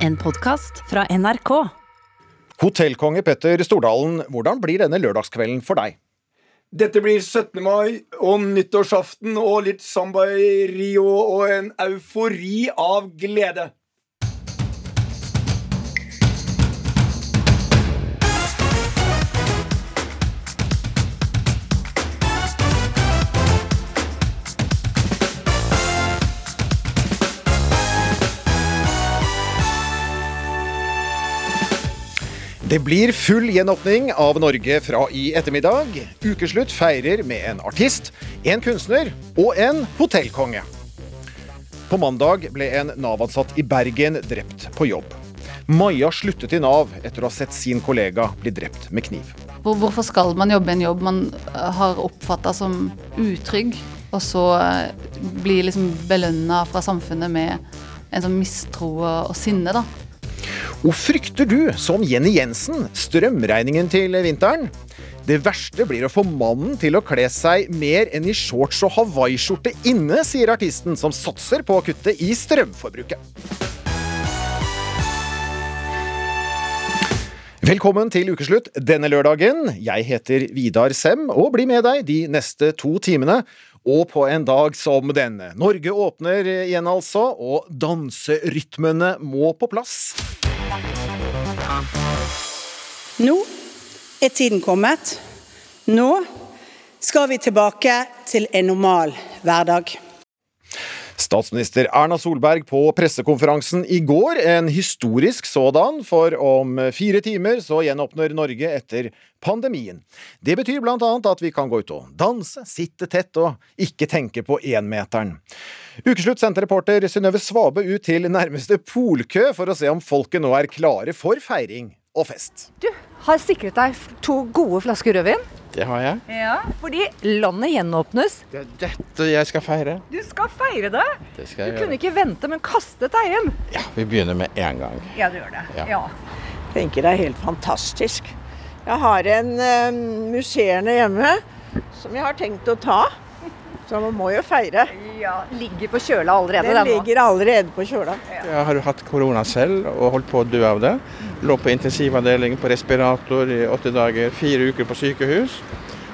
En podkast fra NRK. Hotellkonge Petter Stordalen, hvordan blir denne lørdagskvelden for deg? Dette blir 17. mai og nyttårsaften og litt samba i Rio og en eufori av glede. Det blir full gjenåpning av Norge fra i ettermiddag. Ukeslutt feirer med en artist, en kunstner og en hotellkonge. På mandag ble en Nav-ansatt i Bergen drept på jobb. Maja sluttet i Nav etter å ha sett sin kollega bli drept med kniv. Hvorfor skal man jobbe en jobb man eh, har oppfatta som utrygg, og så blir bli liksom belønna fra samfunnet med en sånn mistro og sinne, da? Og frykter du, som Jenny Jensen, strømregningen til vinteren? Det verste blir å få mannen til å kle seg mer enn i shorts og hawaiiskjorte inne, sier artisten som satser på å kutte i strømforbruket. Velkommen til ukeslutt denne lørdagen. Jeg heter Vidar Sem og blir med deg de neste to timene. Og på en dag som denne. Norge åpner igjen altså, og danserytmene må på plass. Nå er tiden kommet. Nå skal vi tilbake til en normal hverdag. Statsminister Erna Solberg på pressekonferansen i går, en historisk sådan, for om fire timer så gjenåpner Norge etter pandemien. Det betyr blant annet at vi kan gå ut og danse, sitte tett og ikke tenke på énmeteren. Ukeslutt sendte reporter Synnøve Svabe ut til nærmeste polkø for å se om folket nå er klare for feiring og fest. Du har sikret deg to gode flasker rødvin. Det har jeg. Ja. Fordi landet gjenåpnes. Det er dette jeg skal feire. Du skal feire det. Det Du skal jeg kunne gjøre. ikke vente, men kastet deg inn. Ja, vi begynner med en gang. Ja, du gjør det. Ja. tenker det er helt fantastisk. Jeg har en uh, musserende hjemme som jeg har tenkt å ta. Så man må jo feire. Ja, Ligger på kjøla allerede. Den den nå. ligger allerede på kjøla. Jeg har hatt korona selv og holdt på å dø av det. Lå på intensivavdeling på respirator i åtte dager, fire uker på sykehus.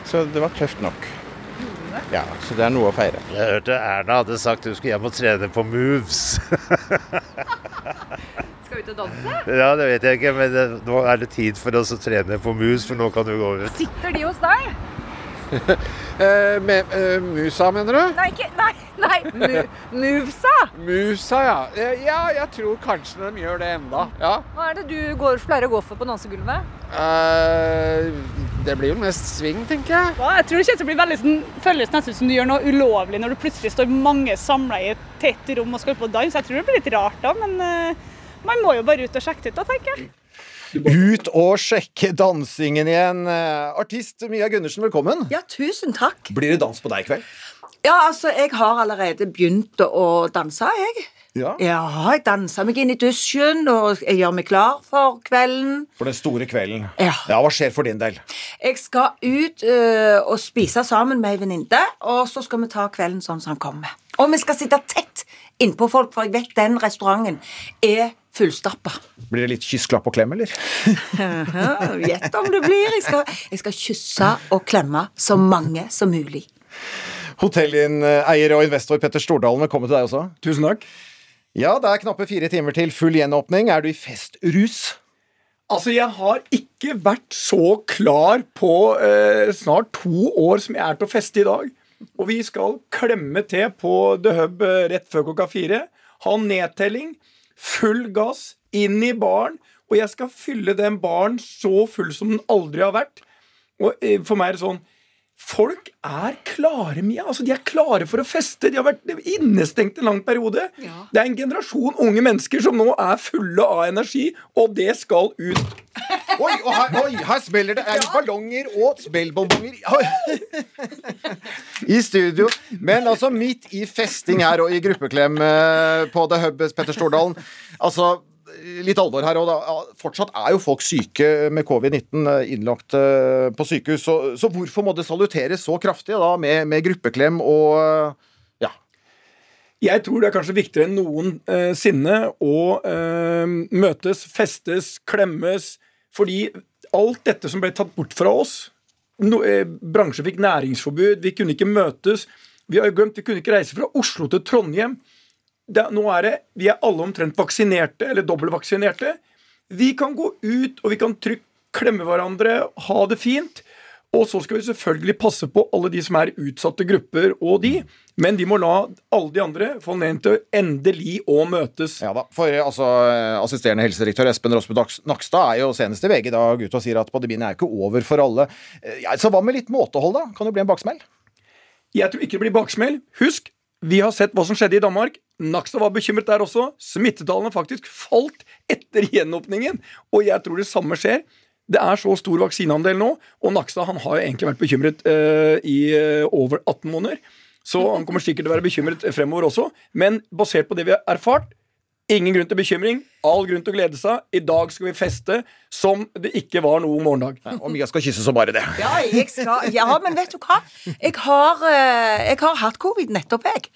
Så det var tøft nok. Ja, så det er noe å feire. Jeg hørte Erna hadde sagt hun skulle hjem og trene på moves. Skal ut og danse? ja, det vet jeg ikke, men nå er det tid for oss å trene på moves, for nå kan du gå ut. Sitter de hos deg? Eh, med uh, musa, mener du? Nei, ikke Nei, nei. Mu Musa. Musa, ja. Eh, ja, jeg tror kanskje de gjør det enda. Ja. Hva er det du går, pleier å gå for på dansegulvet? Uh, det blir jo mest sving, tenker jeg. Ja, jeg tror det kommer til å bli veldig sånn, føles nesten som du gjør noe ulovlig når du plutselig står mange samla i et tett rom og skal på dans. Jeg tror det blir litt rart da, men uh, man må jo bare ut og sjekke det ut, da, tenker jeg. Ut og sjekke dansingen igjen. Eh, Artist Mia Gundersen, velkommen. Ja, tusen takk. Blir det dans på deg i kveld? Ja, altså, jeg har allerede begynt å danse, jeg. Ja. Ja, jeg danser meg inn i dusjen, og jeg gjør meg klar for kvelden. For den store kvelden. Ja. Hva skjer for din del? Jeg skal ut øh, og spise sammen med ei venninne, og så skal vi ta kvelden sånn som den kommer. Og vi skal sitte tett innpå folk, for jeg vet den restauranten er fullstappa. Blir det litt kyss, klapp og klem, eller? Gjett om det blir. Jeg skal, jeg skal kysse og klemme så mange som mulig. Hotelleier og investor Petter Stordalen, velkommen til deg også. Tusen takk. Ja, det er knappe fire timer til full gjenåpning. Er du i festrus? Altså, jeg har ikke vært så klar på eh, snart to år som jeg er til å feste i dag. Og vi skal klemme til på The Hub eh, rett før klokka fire. Ha nedtelling. Full gass. Inn i baren. Og jeg skal fylle den baren så full som den aldri har vært. Og eh, for meg er det sånn Folk er klare, Mia. Altså, de er klare for å feste. De har vært innestengt en lang periode. Det er en generasjon unge mennesker som nå er fulle av energi, og det skal ut. Oi, og her, oi, her smeller det er ballonger og spellbonbonger i studio. Men altså midt i festing her og i gruppeklem eh, på The Hub, Petter Stordalen. Altså, litt alvor her. Og da, fortsatt er jo folk syke med covid-19 eh, innlagt eh, på sykehus. Så, så hvorfor må det salutteres så kraftig da med, med gruppeklem og eh, ja? Jeg tror det er kanskje viktigere enn noensinne å eh, møtes, festes, klemmes. Fordi alt dette som ble tatt bort fra oss no, eh, Bransjen fikk næringsforbud, vi kunne ikke møtes. Vi har glemt, vi kunne ikke reise fra Oslo til Trondheim. Det, nå er det, Vi er alle omtrent vaksinerte, eller dobbeltvaksinerte. Vi kan gå ut og vi kan trygt klemme hverandre, ha det fint. Og så skal vi selvfølgelig passe på alle de som er utsatte grupper, og de. Men vi må la alle de andre få anledning til endelig å møtes. Ja da, for altså, Assisterende helsedirektør Espen Rosbud Nakstad er jo senest i VG i dag ute og sier at pandemien er ikke over for alle. Eh, Ja, så hva med litt måtehold, da? Kan det bli en baksmell? Jeg tror ikke det blir baksmell. Husk, vi har sett hva som skjedde i Danmark. Nakstad var bekymret der også. Smittetallene faktisk falt etter gjenåpningen. Og jeg tror det samme skjer. Det er så stor vaksineandel nå, og Nakstad han har jo egentlig vært bekymret uh, i uh, over 18 måneder. Så han kommer sikkert til å være bekymret fremover også. Men basert på det vi har erfart, ingen grunn til bekymring. All grunn til å glede seg. I dag skal vi feste som det ikke var noe morgendag. Og Mia skal kysse som bare det. Ja, jeg skal, ja, men vet du hva? Jeg har, eh, jeg har hatt covid nettopp, jeg.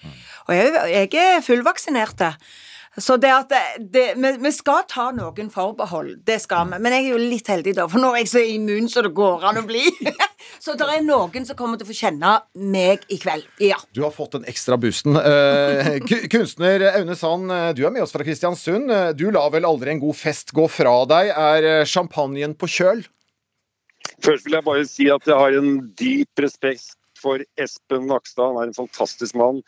Og jeg, jeg er fullvaksinert. Så det at det, det, vi, vi skal ta noen forbehold, det skal vi. Men jeg er jo litt heldig, da, for nå er jeg så immun som det går an å bli. Så det er noen som kommer til å få kjenne meg i kveld. Ja. Du har fått den ekstra boosten. Eh, kunstner Aune Sand, eh, du er med oss fra Kristiansund. Eh, Du lar vel aldri en god fest gå fra deg. Er eh, champagnen på kjøl? Først vil jeg bare si at jeg har en dyp respekt for Espen Nakstad. Han er en fantastisk mann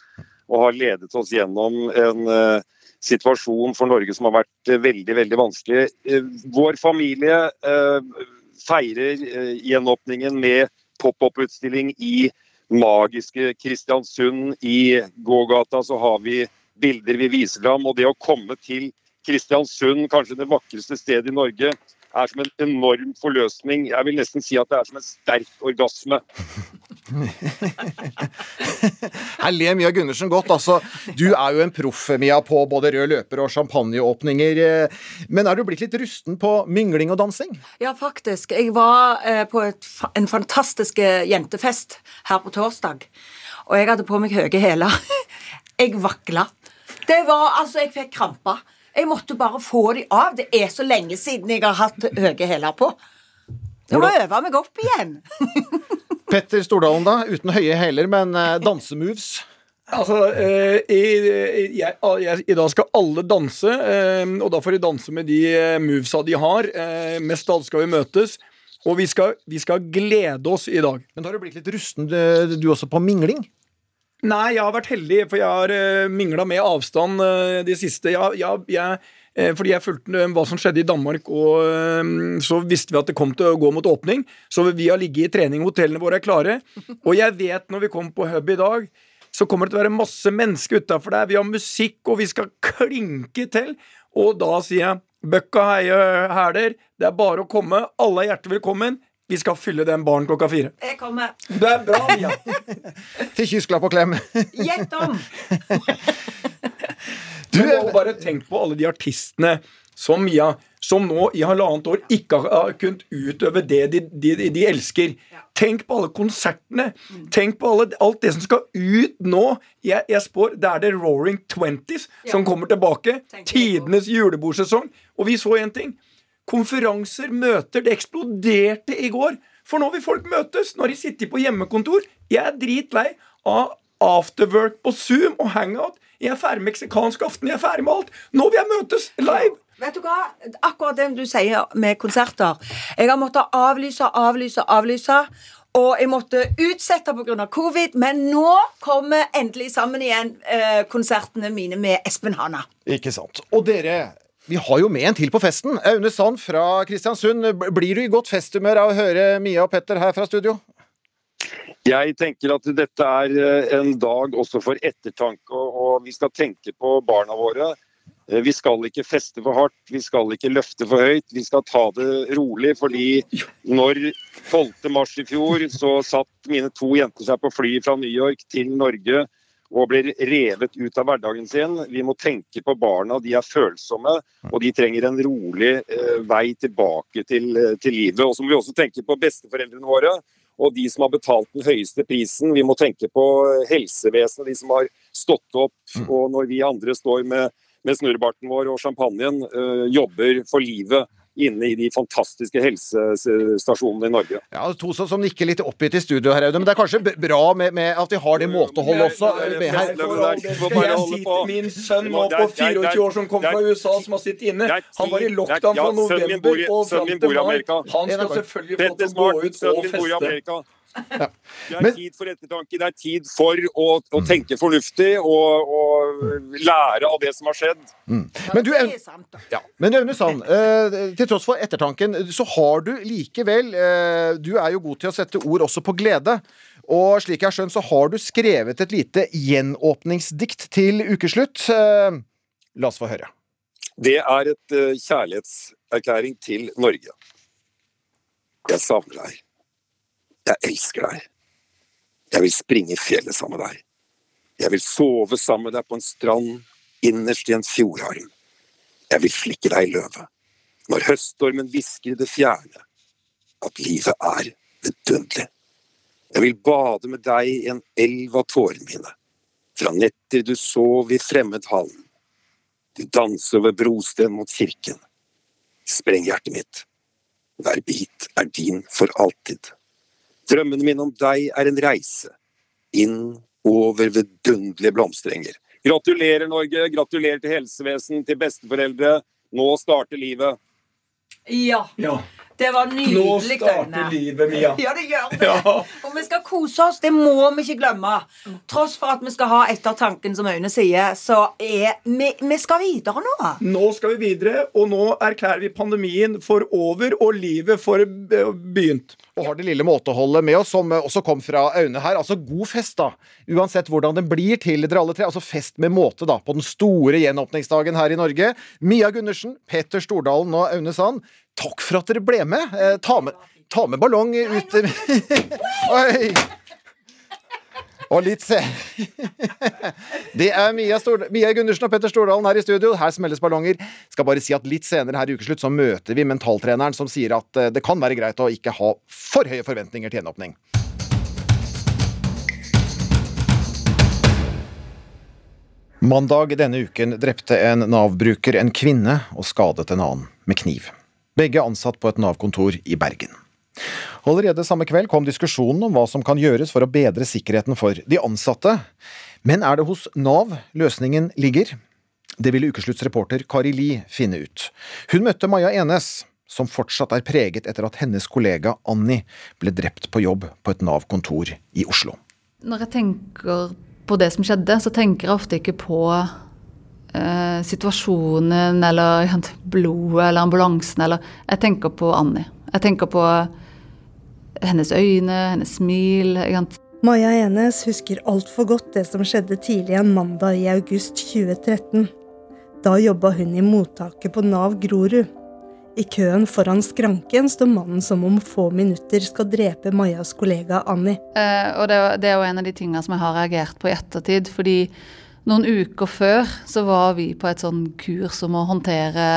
og har ledet oss gjennom en eh, situasjon for Norge som har vært eh, veldig, veldig vanskelig. Eh, vår familie eh, feirer gjenåpningen med pop-opp-utstilling i magiske Kristiansund. I gågata så har vi bilder vi viser fram. Og det å komme til Kristiansund, kanskje det vakreste stedet i Norge, er som en enorm forløsning. Jeg vil nesten si at det er som en sterk orgasme. Her ler Mia Gundersen godt. altså. Du er jo en proff, Mia, på både rød løper og champagneåpninger. Eh, Men er du blitt litt rusten på mingling og dansing? Ja, faktisk. Jeg var eh, på et, en fantastisk eh, jentefest her på torsdag. Og jeg hadde på meg høye hæler. jeg vakla. Det var Altså, jeg fikk kramper. Jeg måtte bare få de av. Det er så lenge siden jeg har hatt høye hæler på. Jeg må øve meg opp igjen. Petter Stordalen, da. Uten høye hæler, men eh, dansemoves. Altså, eh, i, jeg, jeg, I dag skal alle danse, eh, og da får de danse med de eh, movesa de har. Eh, mest av alt skal vi møtes, og vi skal, vi skal glede oss i dag. Men da har du blitt litt rusten, du, du også, på mingling? Nei, jeg har vært heldig, for jeg har eh, mingla med avstand eh, de siste jeg, jeg, jeg, eh, Fordi jeg fulgte eh, hva som skjedde i Danmark, og eh, så visste vi at det kom til å gå mot åpning. Så vi har ligget i trening, hotellene våre er klare. Og jeg vet når vi kommer på Hub i dag, så kommer det til å være masse mennesker utafor der. Vi har musikk, og vi skal klinke til. Og da sier jeg bøkka heie hæler, det er bare å komme. Alle er hjertelig velkommen. Vi skal fylle den baren klokka fire. Jeg kommer. Det er bra, Mia. Til kyssklapp og klem. Gjett om! Du må bare tenk på alle de artistene som Mia, som nå i halvannet år ikke har kunnet utøve det de, de, de elsker. Tenk på alle konsertene. Tenk på alle, alt det som skal ut nå. Jeg, jeg spår det er The Roaring Twenties som kommer tilbake. Tidenes julebordsesong. Og vi så en ting. Konferanser, møter. Det eksploderte i går. For nå vil folk møtes. Nå har de sittet på hjemmekontor. Jeg er dritlei av afterwork på Zoom og hangout. Jeg er ferdig med meksikansk aften. Jeg er ferdig med alt. Nå vil jeg møtes live. Vet du hva? Akkurat det du sier med konserter. Jeg har måttet avlyse, avlyse, avlyse. Og jeg måtte utsette pga. covid, men nå kommer endelig sammen igjen eh, konsertene mine med Espen Hanna. Ikke sant. Og dere, vi har jo med en til på festen. Aune Sand fra Kristiansund. Blir du i godt festhumør av å høre Mia og Petter her fra studio? Jeg tenker at dette er eh, en dag også for ettertanke, og vi skal tenke på barna våre. Eh, Vi skal ikke feste for hardt, vi skal ikke løfte for høyt. Vi skal ta det rolig, fordi når 12. mars i fjor så satt mine to jenter seg på fly fra New York til Norge og blir revet ut av hverdagen sin. Vi må tenke på barna, de er følsomme, og de trenger en rolig eh, vei tilbake til, til livet. Og så må vi også tenke på besteforeldrene våre, og de som har betalt den høyeste prisen. Vi må tenke på helsevesenet, de som har stått opp, og når vi andre står med, med snurrebarten vår og champagnen, øh, jobber for livet inne i de fantastiske helsestasjonene i Norge. Ja, To som som nikker litt oppgitt i studio her, Audun. Men det er kanskje bra med, med at de har det måteholdet også. Med her. Jeg sitter min sønn nå på 24 år som kom fra USA, som har sittet inne Han var i lockdown fra november og fram til mai. Han skal selvfølgelig få til å gå ut og feste. Det er tid for ettertanke, det er tid for å, å tenke fornuftig og, og lære av det som har skjedd. Men du, Aune- ja. Men Aune Sand, eh, til tross for ettertanken, så har du likevel eh, Du er jo god til å sette ord også på glede. Og slik jeg har skjønt, så har du skrevet et lite gjenåpningsdikt til ukeslutt. Eh, la oss få høre. Det er et kjærlighetserklæring til Norge. Jeg savner deg. Jeg elsker deg. Jeg vil springe i fjellet sammen med deg. Jeg vil sove sammen med deg på en strand innerst i en fjordarm. Jeg vil flikke deg i løvet. Når høststormen hvisker i det fjerne at livet er vidunderlig. Jeg vil bade med deg i en elv av tårene mine. Fra netter du sov i fremmedhallen. Du danser over brosten mot kirken. Spreng hjertet mitt. Hver bit er din for alltid. Drømmene mine om deg er en reise. Inn over vidunderlige blomsterenger. Gratulerer, Norge. Gratulerer til helsevesen, til besteforeldre. Nå starter livet. Ja. Ja. Det var nydelig. Nå starter livet, Mia. Ja, det gjør det. Ja. Og vi skal kose oss, det må vi ikke glemme. Tross for at vi skal ha ettertanken, som Aune sier, så er vi, vi skal videre nå. Nå skal vi videre, og nå erklærer vi pandemien for over og livet for begynt. Og har det lille måteholdet med oss, som også kom fra Aune her. Altså god fest, da. Uansett hvordan den blir til dere alle tre. Altså fest med måte, da. På den store gjenåpningsdagen her i Norge. Mia Gundersen, Petter Stordalen og Aune Sand, takk for at dere ble med. Eh, ta med, ta med ballong ut Oi! Og litt se Det er Mia, Stord Mia Gundersen og Petter Stordalen her i studio. Her smelles ballonger. Skal bare si at Litt senere her i ukeslutt så møter vi mentaltreneren som sier at eh, det kan være greit å ikke ha for høye forventninger til gjenåpning. Mandag denne uken drepte en Nav-bruker en kvinne og skadet en annen med kniv. Begge ansatt på et Nav-kontor i Bergen. Allerede samme kveld kom diskusjonen om hva som kan gjøres for å bedre sikkerheten for de ansatte. Men er det hos Nav løsningen ligger? Det ville ukeslutts reporter Kari Li finne ut. Hun møtte Maja Enes, som fortsatt er preget etter at hennes kollega Annie ble drept på jobb på et Nav-kontor i Oslo. Når jeg tenker på det som skjedde, så tenker jeg ofte ikke på eh, situasjonen eller blodet eller ambulansen eller Jeg tenker på Annie. Jeg tenker på hennes øyne, hennes smil. Maja Enes husker altfor godt det som skjedde tidlig en mandag i august 2013. Da jobba hun i mottaket på Nav Grorud. I køen foran skranken står mannen som om få minutter skal drepe Majas kollega Annie. Eh, og det, det er jo en av de tingene som jeg har reagert på i ettertid. Fordi noen uker før så var vi på et sånn kurs om å håndtere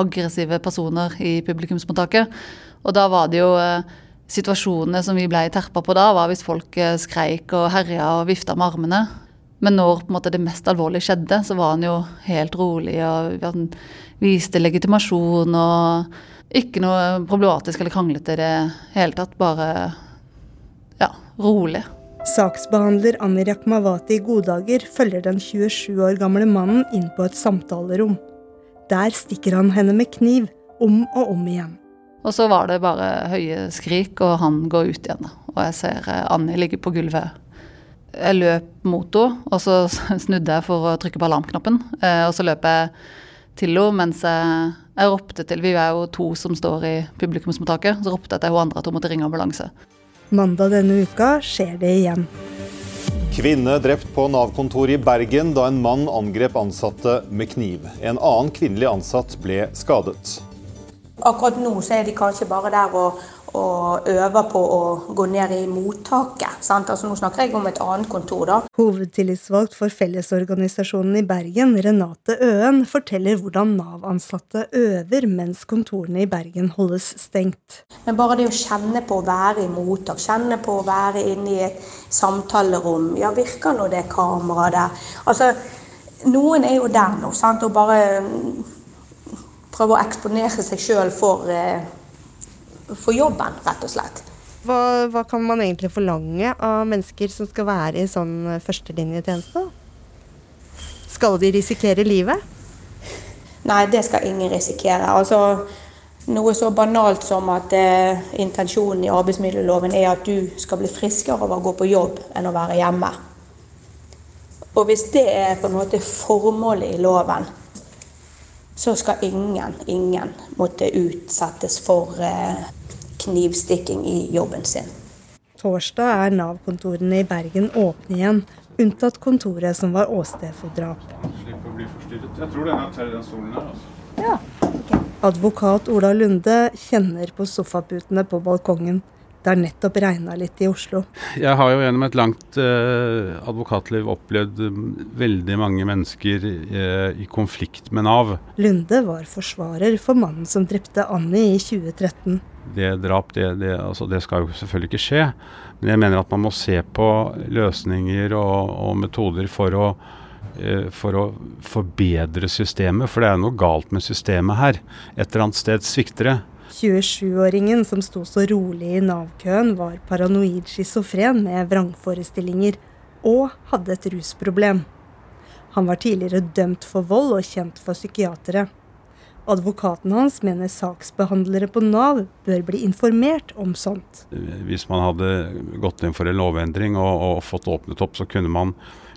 aggressive personer i publikumsmottaket. Og da var det jo eh, Situasjonene som vi ble terpa på da, var hvis folk eh, skreik og herja og vifta med armene. Men når måte, det mest alvorlige skjedde, så var han jo helt rolig og han viste legitimasjon og ikke noe problematisk eller kranglete i det hele tatt. Bare ja, rolig. Saksbehandler Anni Rakhmavati Goddager følger den 27 år gamle mannen inn på et samtalerom. Der stikker han henne med kniv, om og om igjen. Og så var det bare høye skrik, og han går ut igjen. Og jeg ser eh, Annie ligge på gulvet. Jeg løp mot henne, og så snudde jeg for å trykke på alarmknappen. Eh, Og så løp jeg til henne mens jeg, jeg ropte til Vi er jo to som står i publikumsmottaket. Så ropte jeg til hun andre at hun måtte ringe ambulanse. Mandag denne uka skjer det igjen. Kvinne drept på Nav-kontoret i Bergen da en mann angrep ansatte med kniv. En annen kvinnelig ansatt ble skadet. Akkurat nå så er de kanskje bare der og, og øver på å gå ned i mottaket. Sant? Altså, nå snakker jeg om et annet kontor, da. Hovedtillitsvalgt for Fellesorganisasjonen i Bergen, Renate Øen, forteller hvordan Nav-ansatte øver mens kontorene i Bergen holdes stengt. Men bare det å kjenne på å være i mottak, kjenne på å være inne i et samtalerom. Ja, virker nå det kameraet der? Altså, noen er jo der nå, sant, og bare prøve å eksponere seg sjøl for eh, for jobben, rett og slett. Hva, hva, kan man egentlig forlange av mennesker som skal være i sånn eh, førstelinjetjeneste? Skal de risikere livet? Nei, det skal ingen risikere. Altså, noe så banalt som at eh, intensjonen i arbeidsmiljøloven er at du skal bli friskere av å gå på jobb enn å være hjemme. Og hvis det er på en måte formålet i loven, så skal ingen, ingen måtte utsettes for eh, knivstikking i jobben sin. Torsdag er Nav-kontorene i Bergen åpne igjen, unntatt kontoret som var åsted for drap. Slipp å bli forstyrret. Jeg tror denne tar den stolen her. Altså. Ja. Okay. Advokat Ola Lunde kjenner på sofaputene på balkongen. Det har nettopp regna litt i Oslo. Jeg har jo gjennom et langt eh, advokatliv opplevd mm, veldig mange mennesker eh, i konflikt med Nav. Lunde var forsvarer for mannen som drepte Annie i 2013 det drap, det, det, altså det, skal jo selvfølgelig ikke skje. Men jeg mener at man må se på løsninger og, og metoder for å, eh, for å forbedre systemet. For det er noe galt med systemet her. Et eller annet sted svikter det. 27-åringen som sto så rolig i Nav-køen, var paranoid schizofren med vrangforestillinger og hadde et rusproblem. Han var tidligere dømt for vold og kjent for psykiatere. Advokaten hans mener saksbehandlere på Nav bør bli informert om sånt. Hvis man hadde gått inn for en lovendring og, og fått åpnet opp, så kunne man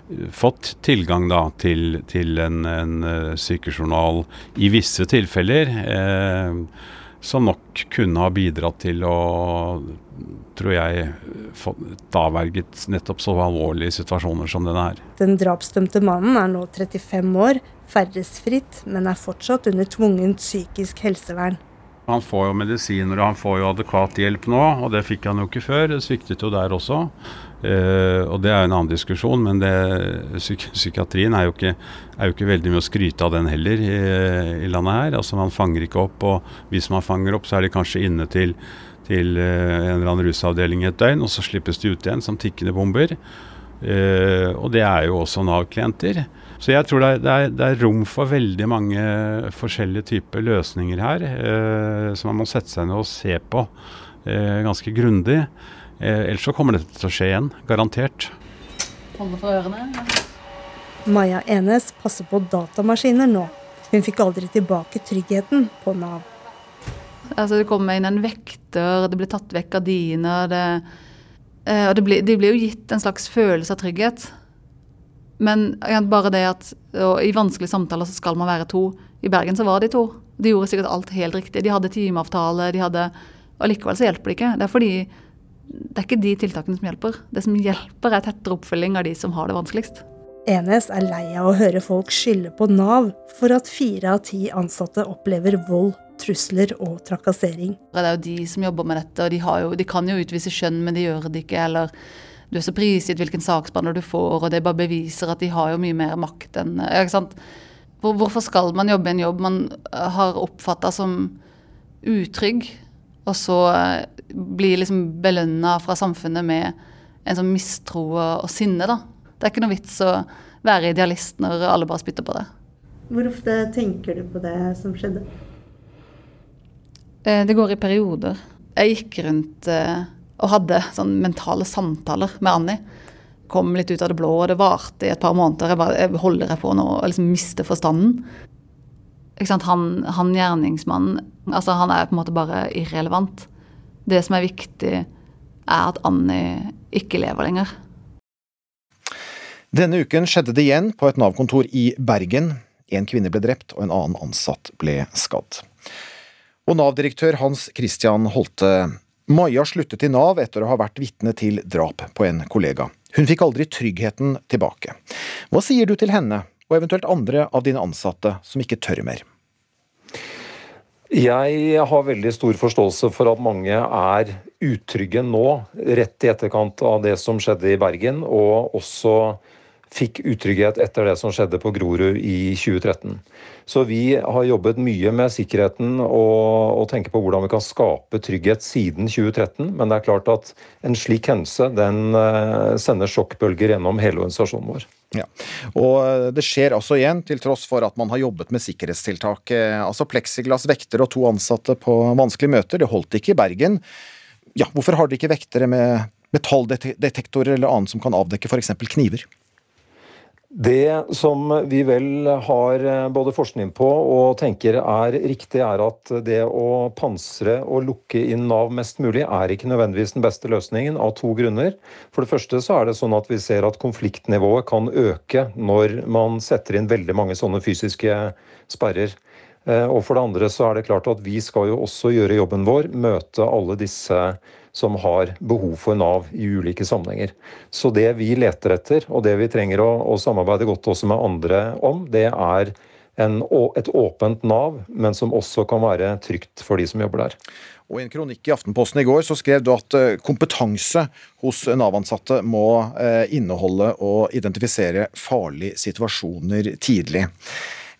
eh, fått tilgang da, til, til en, en uh, sykejournal i visse tilfeller. Eh, som nok kunne ha bidratt til å, tror jeg, få avverget nettopp så alvorlige situasjoner som denne her. Den drapsdømte mannen er nå 35 år, ferdes fritt, men er fortsatt under tvungent psykisk helsevern. Han får jo medisiner og han får jo adekvat hjelp nå, og det fikk han jo ikke før. Det sviktet jo der også. Uh, og det er jo en annen diskusjon, men det, psyk psykiatrien er jo, ikke, er jo, ikke, veldig mye å skryte av den heller i, i, landet her. Altså Man fanger ikke opp, og hvis man fanger opp, så er de kanskje inne til, til uh, en eller annen rusavdeling i et døgn, og så slippes de ut igjen som tikkende bomber. Uh, og det er jo også Nav-klienter. Så jeg tror det er, det, er, det er, rom for veldig mange forskjellige typer løsninger her, som man må sette seg ned og se på ganske grundig. Eh, ellers så kommer dette til å skje igjen, garantert. Holde for ørene. Ja. Maja Enes passer på datamaskiner nå. Hun fikk aldri tilbake tryggheten på Nav. Altså Det kommer inn en vekter, det blir tatt vekk gardiner. Det, eh, og det blir, de blir jo gitt en slags følelse av trygghet. Men bare det at i vanskelige samtaler så skal man være to. I Bergen så var de to. De gjorde sikkert alt helt riktig. De hadde timeavtale, de hadde Og likevel så hjelper det ikke. Det er fordi det er ikke de tiltakene som hjelper. Det som hjelper, er tettere oppfølging av de som har det vanskeligst. Enes er lei av å høre folk skylde på Nav for at fire av ti ansatte opplever vold, trusler og trakassering. Det er jo de som jobber med dette, og de, jo, de kan jo utvise skjønn, men de gjør det ikke. eller du er så prisgitt hvilken saksbehandler du får, og det bare beviser at de har jo mye mer makt enn ikke sant? Hvorfor skal man jobbe i en jobb man har oppfatta som utrygg, og så blir bli liksom belønna fra samfunnet med en sånn mistro og sinne, da? Det er ikke noe vits å være idealist når alle bare spytter på det. Hvor ofte tenker du på det som skjedde? Eh, det går i perioder. Jeg gikk rundt og hadde sånn mentale samtaler med Annie. Kom litt ut av det blå, og det varte i et par måneder. Jeg bare, jeg holder jeg på nå å liksom miste forstanden? Han, han gjerningsmannen altså Han er på en måte bare irrelevant. Det som er viktig, er at Annie ikke lever lenger. Denne uken skjedde det igjen på et Nav-kontor i Bergen. En kvinne ble drept, og en annen ansatt ble skadd. Og Nav-direktør Hans Christian Holte, Maja sluttet i Nav etter å ha vært vitne til drap på en kollega. Hun fikk aldri tryggheten tilbake. Hva sier du til henne, og eventuelt andre av dine ansatte som ikke tør mer? Jeg har veldig stor forståelse for at mange er utrygge nå, rett i etterkant av det som skjedde i Bergen, og også fikk utrygghet etter det som skjedde på Grorud i 2013. Så vi har jobbet mye med sikkerheten og, og tenker på hvordan vi kan skape trygghet siden 2013. Men det er klart at en slik hendelse den eh, sender sjokkbølger gjennom hele organisasjonen vår. Ja. Og eh, det skjer altså igjen, til tross for at man har jobbet med sikkerhetstiltak. Eh, Altså pleksiglass, vektere og to ansatte på vanskelige møter, det holdt ikke i Bergen. Ja, hvorfor har dere ikke vektere med metalldetektorer eller annet som kan avdekke f.eks. kniver? Det som vi vel har eh, både forskning på og tenker er riktig, er at det å pansre og lukke inn Nav mest mulig er ikke nødvendigvis den beste løsningen, av to grunner. For det første så er det sånn at vi ser at konfliktnivået kan øke når man setter inn veldig mange sånne fysiske sperrer. Eh, Og for det andre så er det klart at vi skal jo også gjøre jobben vår, møte alle disse som har behov for Nav i ulike sammenhenger. Så det vi leter etter, og det vi trenger å, å samarbeide godt også med andre om, det er en, et åpent Nav, men som også kan være trygt for de som jobber der. Og I en kronikk i Aftenposten i går så skrev du at eh, kompetanse hos Nav-ansatte må eh, inneholde og identifisere farlige situasjoner tidlig.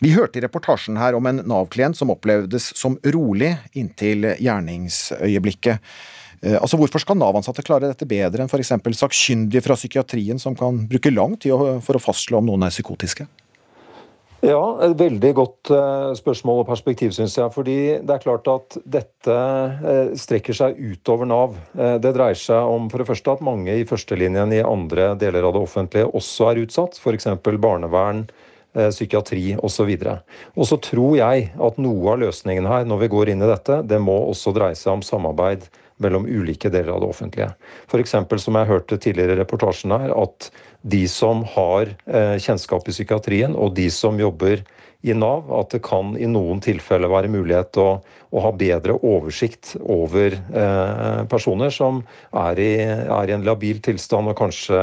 Vi hørte i reportasjen her om en Nav-klient som opplevdes som rolig inntil gjerningsøyeblikket. Eh, Altså, Hvorfor skal Nav-ansatte klare dette bedre enn f.eks. sakkyndige fra psykiatrien, som kan bruke lang tid for å fastslå om noen er psykotiske? Ja, et veldig godt eh, spørsmål og perspektiv, syns jeg. Fordi det er klart at dette eh, strekker seg utover Nav. Det dreier seg om for det første at mange i førstelinjen i andre deler av det offentlige også er utsatt. F.eks. barnevern, psykiatri osv. Og så tror jeg at noe av løsningen her, når vi går inn i dette, det må også dreie seg om samarbeid mellom ulike deler av det offentlige. F.eks. som jeg hørte tidligere i reportasjen her, at de som har eh, kjennskap i psykiatrien, og de som jobber i Nav, at det kan i noen tilfeller være mulighet å, å ha bedre oversikt over eh, personer som er i, er i en labil tilstand og kanskje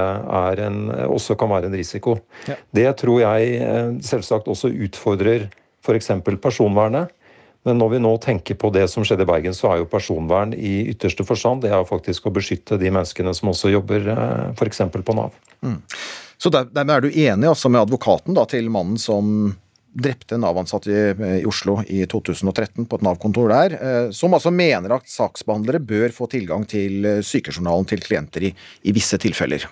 en, også kan være en risiko. Ja. Det tror jeg eh, selvsagt også utfordrer f.eks. personvernet. Men når vi nå tenker på det som skjedde i Bergen, så er jo personvern i ytterste forstand det er jo faktisk å beskytte de menneskene som også jobber f.eks. på Nav. Mm. Så der, dermed er du enig altså med advokaten da, til mannen som drepte en Nav-ansatt i, i Oslo i 2013 på et Nav-kontor der, eh, som altså mener at saksbehandlere bør få tilgang til eh, sykejournalen til klienter i, i visse tilfeller.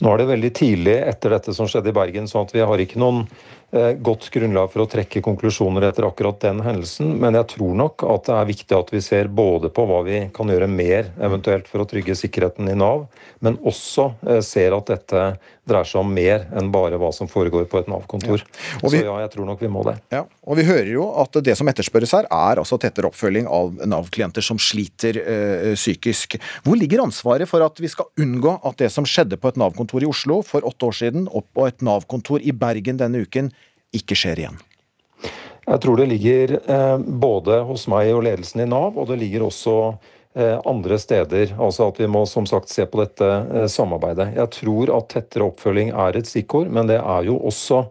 Nå er det veldig tidlig etter dette som skjedde i Bergen, sånn at vi har ikke noen eh, godt grunnlag for å trekke konklusjoner etter akkurat den hendelsen. Men jeg tror nok at det er viktig at vi ser både på hva vi kan gjøre mer eventuelt for å trygge sikkerheten i Nav, men også eh, ser at dette dreier seg om mer enn bare hva som foregår på et Nav-kontor. Ja. Så ja, jeg tror nok vi må det. Ja, og vi hører jo at det som etterspørres her, er altså tettere oppfølging av Nav-klienter som sliter eh, psykisk. Hvor ligger ansvaret for at vi skal unngå at det som skjedde på et Nav-kontor i Oslo for åtte år siden, og på et Nav-kontor i Bergen denne uken, ikke skjer igjen? Jeg tror det ligger eh, både hos meg og ledelsen i Nav, og det ligger også andre steder. Altså at vi må som sagt se på dette eh, samarbeidet. Jeg tror at tettere oppfølging er et stikkord, men det er jo også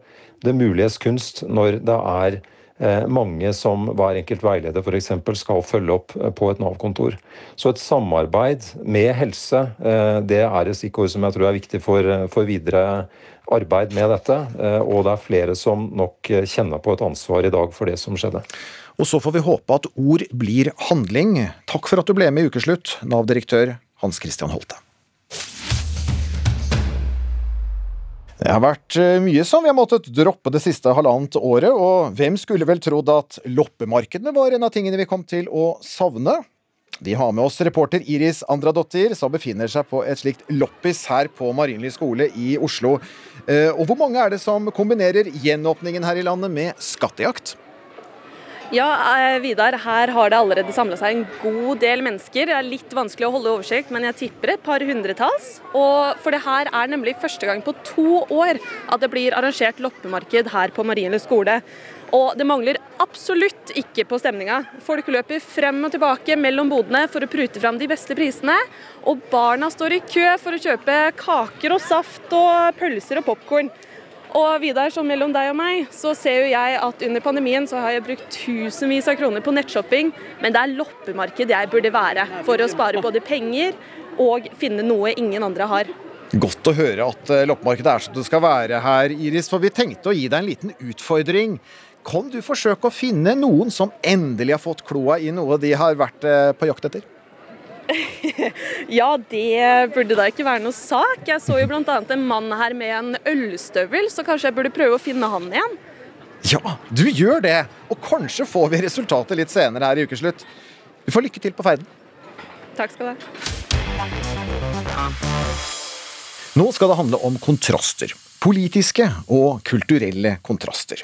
det muliges kunst når det er eh, mange som hver enkelt veileder f.eks. skal følge opp eh, på et Nav-kontor. Så et samarbeid med helse, eh, det er et stikkord som jeg tror er viktig for, eh, for videre arbeid med dette. eh, Og det er flere som nok eh, kjenner på et ansvar i dag for det som skjedde. Og så får vi håpe at ord blir handling. Takk for at du ble med i Ukeslutt, Nav-direktør Hans Christian Holte. Det har vært eh, mye som vi har måttet droppe det siste halvannet året, og hvem skulle vel trodd at loppemarkedene var en av tingene vi kom til å savne? Vi har med oss reporter Iris Andradottir, som befinner seg på et slikt loppis her på Marienlyst skole i Oslo. Eh, Og hvor mange er det som kombinerer gjenåpningen her i landet med skattejakt? Ja, eh, Vidar, her har det allerede samla seg en god del mennesker. Det er litt vanskelig å holde oversikt, men jeg tipper et par hundretalls. For det her er nemlig første gang på to år at det blir arrangert loppemarked her på Marienlyst skole. Og det mangler absolutt ikke på stemninga. Folk løper frem og tilbake mellom bodene for å prute fram de beste prisene. Og barna står i kø for å kjøpe kaker og saft og pølser og popkorn. Og Vidar, som mellom deg og meg, så ser jo jeg at under pandemien så har jeg brukt tusenvis av kroner på nettshopping, men det er loppemarked jeg burde være for å spare både penger og finne noe ingen andre har. Godt å høre at eh, loppemarkedet er som det skal være her, Iris, for vi tenkte å gi deg en liten utfordring. Kan du forsøke å finne noen som endelig har fått kloa i noe de har vært eh, på jakt etter? Ja, det burde da ikke være noe sak. Jeg så jo bl.a. en mann her med en ølstøvel, så kanskje jeg burde prøve å finne han igjen. Ja, du gjør det! Og kanskje får vi resultatet litt senere her i ukeslutt. Du får lykke til på ferden. Takk skal du ha. Nå skal det handle om kontraster. Politiske og kulturelle kontraster.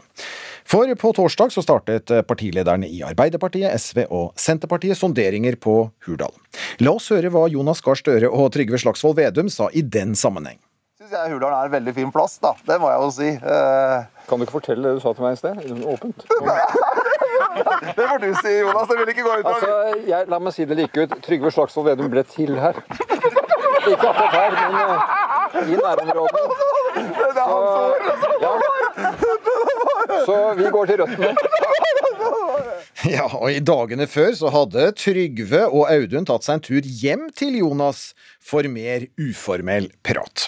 For på torsdag så startet partilederne i Arbeiderpartiet, SV og Senterpartiet sonderinger på Hurdal. La oss høre hva Jonas Gahr Støre og Trygve Slagsvold Vedum sa i den sammenheng. syns jeg Hurdal er en veldig fin plass, da. Det må jeg jo si. Eh, Kan du ikke fortelle det du sa til meg i sted? Åpent. Det får du si, Jonas. Det vil ikke gå ut over Altså, jeg, la meg si det like ut. Trygve Slagsvold Vedum ble til her. Ikke akkurat her, men eh, i nærområdene. Så, ja. Så vi går til røttene. Ja, og I dagene før så hadde Trygve og Audun tatt seg en tur hjem til Jonas for mer uformell prat.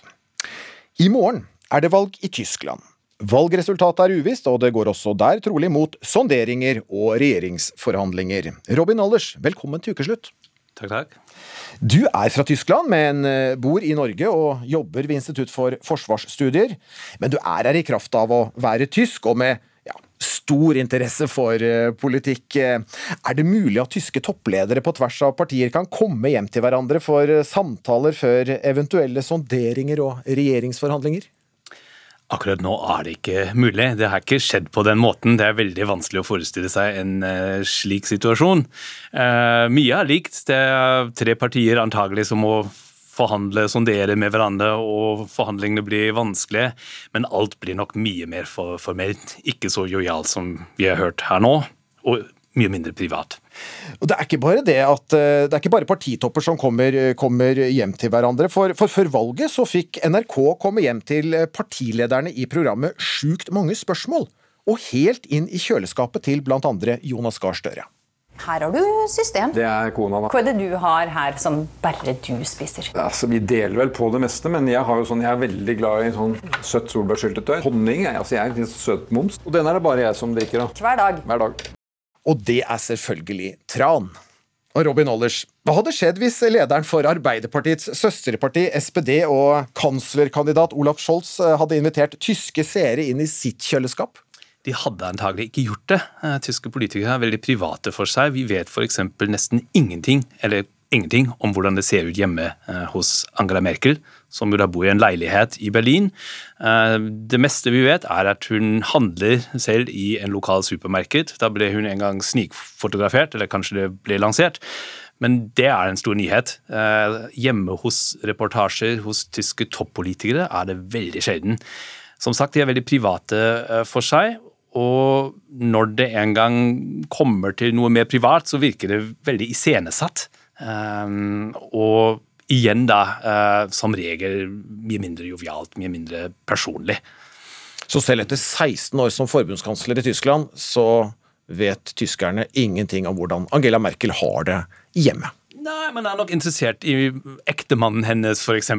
I morgen er det valg i Tyskland. Valgresultatet er uvisst, og det går også der trolig mot sonderinger og regjeringsforhandlinger. Robin Allers, velkommen til ukeslutt. Takk, takk. Du er fra Tyskland, men eh, bor i Norge og jobber ved Institutt for forsvarsstudier. Men du er her i kraft av å være tysk, og med ja, stor interesse for eh, politikk. Eh, Er det mulig at tyske toppledere på tvers av partier kan komme hjem til hverandre for samtaler før eventuelle sonderinger og regjeringsforhandlinger? Akkurat nå er det ikke mulig. Det har ikke skjedd på den måten. Det er veldig vanskelig å forestille seg en eh, slik situasjon. Eh, mye er likt. Det er tre partier antagelig som må forhandle, sondere med hverandre, og forhandlingene blir vanskelige. Men alt blir nok mye mer formelt. Ikke så lojalt som vi har hørt her nå, og mye mindre privat. Og Det er ikke bare det at eh, det er ikke bare partitopper som kommer, kommer hjem til hverandre. For, for før valget så fikk NRK komme hjem til partilederne i programmet Sjukt mange spørsmål. Og helt inn i kjøleskapet til andre Jonas Gahr Støre. Her har du system. Det er kona, da. Hva er det du har her som bare du spiser? Altså, Vi deler vel på det meste, men jeg, har jo sånn, jeg er veldig glad i sånn søtt solbærsyltetøy. Honning er, altså, jeg er litt søtmoms, og den er det bare jeg som drikker da. Hver dag. Hver dag. Og det er selvfølgelig tran. Og Robin Ollers, hva hadde skjedd hvis lederen for Arbeiderpartiets søsterparti SPD og kanslerkandidat Olaf Scholz eh, hadde invitert tyske seere inn i sitt kjøleskap? De hadde antagelig ikke gjort det. Eh, Tyske politikere er veldig private for seg. Vi vet f.eks. nesten ingenting, eller ingenting om hvordan det ser ut hjemme eh, hos Angela Merkel, som jo da bor i en leilighet i Berlin. Eh, Det meste vi vet, er at hun handler selv i en lokal supermarked. Da ble hun en gang snikfotografert, eller kanskje det ble lansert. Men det er en stor nyhet. Eh, Hjemme hos reportasjer hos tyske toppolitikere er det veldig sjelden. Som sagt, de er veldig private for seg. Og når det en gang kommer til noe mer privat, så virker det veldig iscenesatt. Um, og igjen, da, eh, som regel mye mindre jovialt, mye mindre personlig. Så selv etter 16 år som forbundskansler i Tyskland, så vet tyskerne ingenting om hvordan Angela Merkel har det hjemme. Nei, man er nok interessert i ektemannen hennes, f.eks.,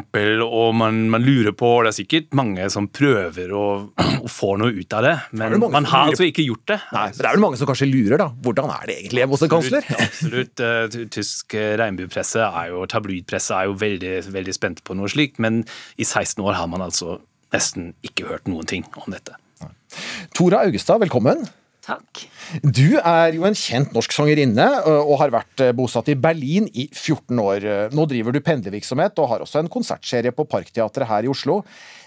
og man, man lurer på og Det er sikkert mange som prøver å, å få noe ut av det, men det man har altså ikke gjort det. Nei, men det er vel mange som kanskje lurer, da. Hvordan er det egentlig hos en kansler? Absolutt. absolutt. Tysk eh, regnbuepresse er jo, tabloidpresse er jo veldig, veldig spent på noe slikt, men i 16 år har man altså nesten ikke hørt noen ting om dette. Tora Augestad, velkommen. Takk. Du er jo en kjent norsk sangerinne og har vært bosatt i Berlin i 14 år. Nå driver du pendlervirksomhet og har også en konsertserie på Parkteatret her i Oslo.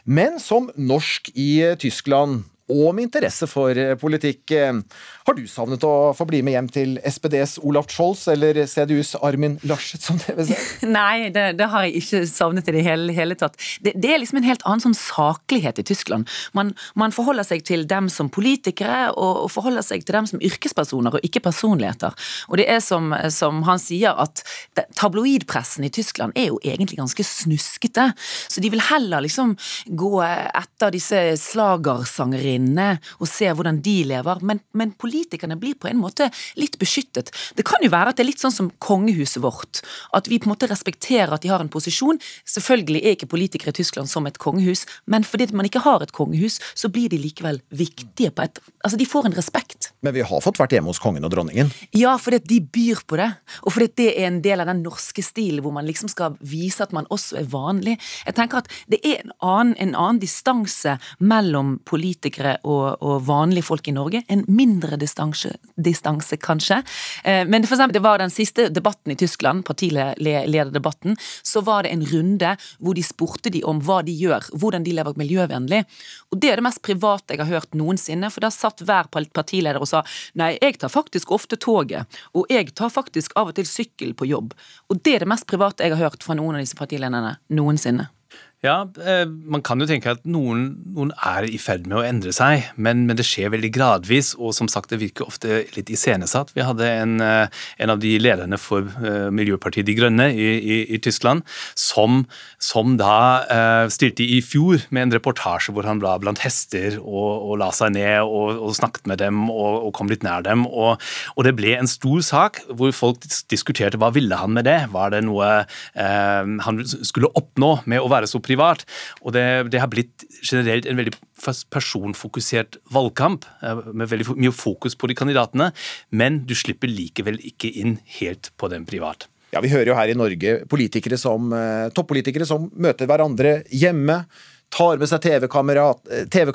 Men som norsk i Tyskland og med interesse for politikk, ø, Har du savnet å få bli med hjem til SPDs Olaf Scholz eller CDUs Armin Laschet, som dere si? Nei, det, det har jeg ikke savnet i det hele, hele tatt. Det, det, er liksom en helt annen sånn saklighet i Tyskland. Man, man forholder seg til dem som politikere, og, og, forholder seg til dem som yrkespersoner, og ikke personligheter. Og det er som, som han sier, at det, tabloidpressen i Tyskland er jo egentlig ganske snuskete. Så de vil heller liksom gå etter disse slagersangerinnene og se hvordan de lever. men, men politikerne blir på en måte litt beskyttet. Det kan jo være at det er litt sånn som kongehuset vårt, at vi på en måte respekterer at de har en posisjon. Selvfølgelig er ikke politikere i Tyskland som et kongehus, men fordi man ikke har et kongehus, så blir de likevel viktige på et Altså, de får en respekt. Men vi har fått vært hjemme hos kongen og dronningen? Ja, fordi de byr på det, og fordi det er en del av den norske stilen hvor man liksom skal vise at man også er vanlig. Jeg tenker at det er en annen, en annen distanse mellom politikere og, og vanlige folk i Norge. En mindre distanse, distanse kanskje. Eh, men for eksempel, det var den siste debatten i Tyskland, partilederdebatten, så var det en runde hvor de spurte de om hva de gjør, hvordan de lever miljøvennlig. Og det er det mest private jeg har hørt noensinne, for da satt hver partileder og sa nei, jeg tar faktisk ofte toget, og jeg tar faktisk av og til sykkel på jobb. Og det er det mest private jeg har hørt fra noen av disse partilederne noensinne. Ja, eh, man kan jo tenke at noen, noen er i ferd med å endre seg, men, men, det skjer veldig gradvis, og som sagt, det virker ofte litt iscenesatt. Vi hadde en, eh, en av de lederne for uh, Miljøpartiet De Grønne i, i, i Tyskland, som, som da uh, stilte i fjor med en reportasje hvor han ble blant hester og, og la seg ned og, og snakket med dem og, og, kom litt nær dem. Og, det ble en stor sak hvor folk diskuterte hva ville han med det. Var det noe uh, han skulle oppnå med å være så privat. Og det, det har blitt generelt en veldig personfokusert valgkamp, eh, med veldig mye fokus på de kandidatene, men du slipper likevel ikke inn helt på den privat. Ja, Vi hører jo her i Norge politikere som, eh, toppolitikere som møter hverandre hjemme tar med seg TV-kameraer TV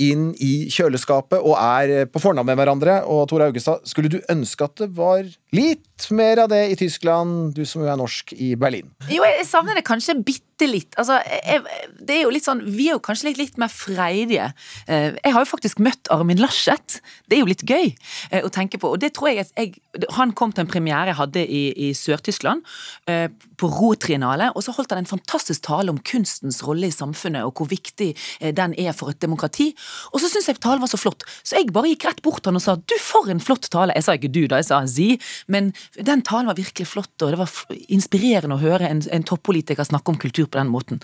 inn i kjøleskapet og er på fornavn med hverandre. Og Tora Augestad, skulle du ønske at det var litt mer av det i Tyskland, du som jo er norsk i Berlin? Jo, jeg savner det kanskje bitte litt. Altså, jeg, det er jo litt sånn, Vi er jo kanskje litt, litt mer freidige. Eh, jeg har jo faktisk møtt Armin Laschet. Det er jo litt gøy eh, å tenke på. og det tror jeg at jeg, Han kom til en premiere jeg hadde i, i Sør-Tyskland, eh, på Rotriennale, og så holdt han en fantastisk tale om kunstens rolle i samfunnet, og hvor viktig den er for et demokrati. Og så syntes jeg talen var så flott, så jeg bare gikk rett bort til han og sa du, for en flott tale. Jeg sa ikke du, da, jeg sa Zi, men den talen var virkelig flott, og det var inspirerende å høre en, en toppolitiker snakke om kultur på den måten.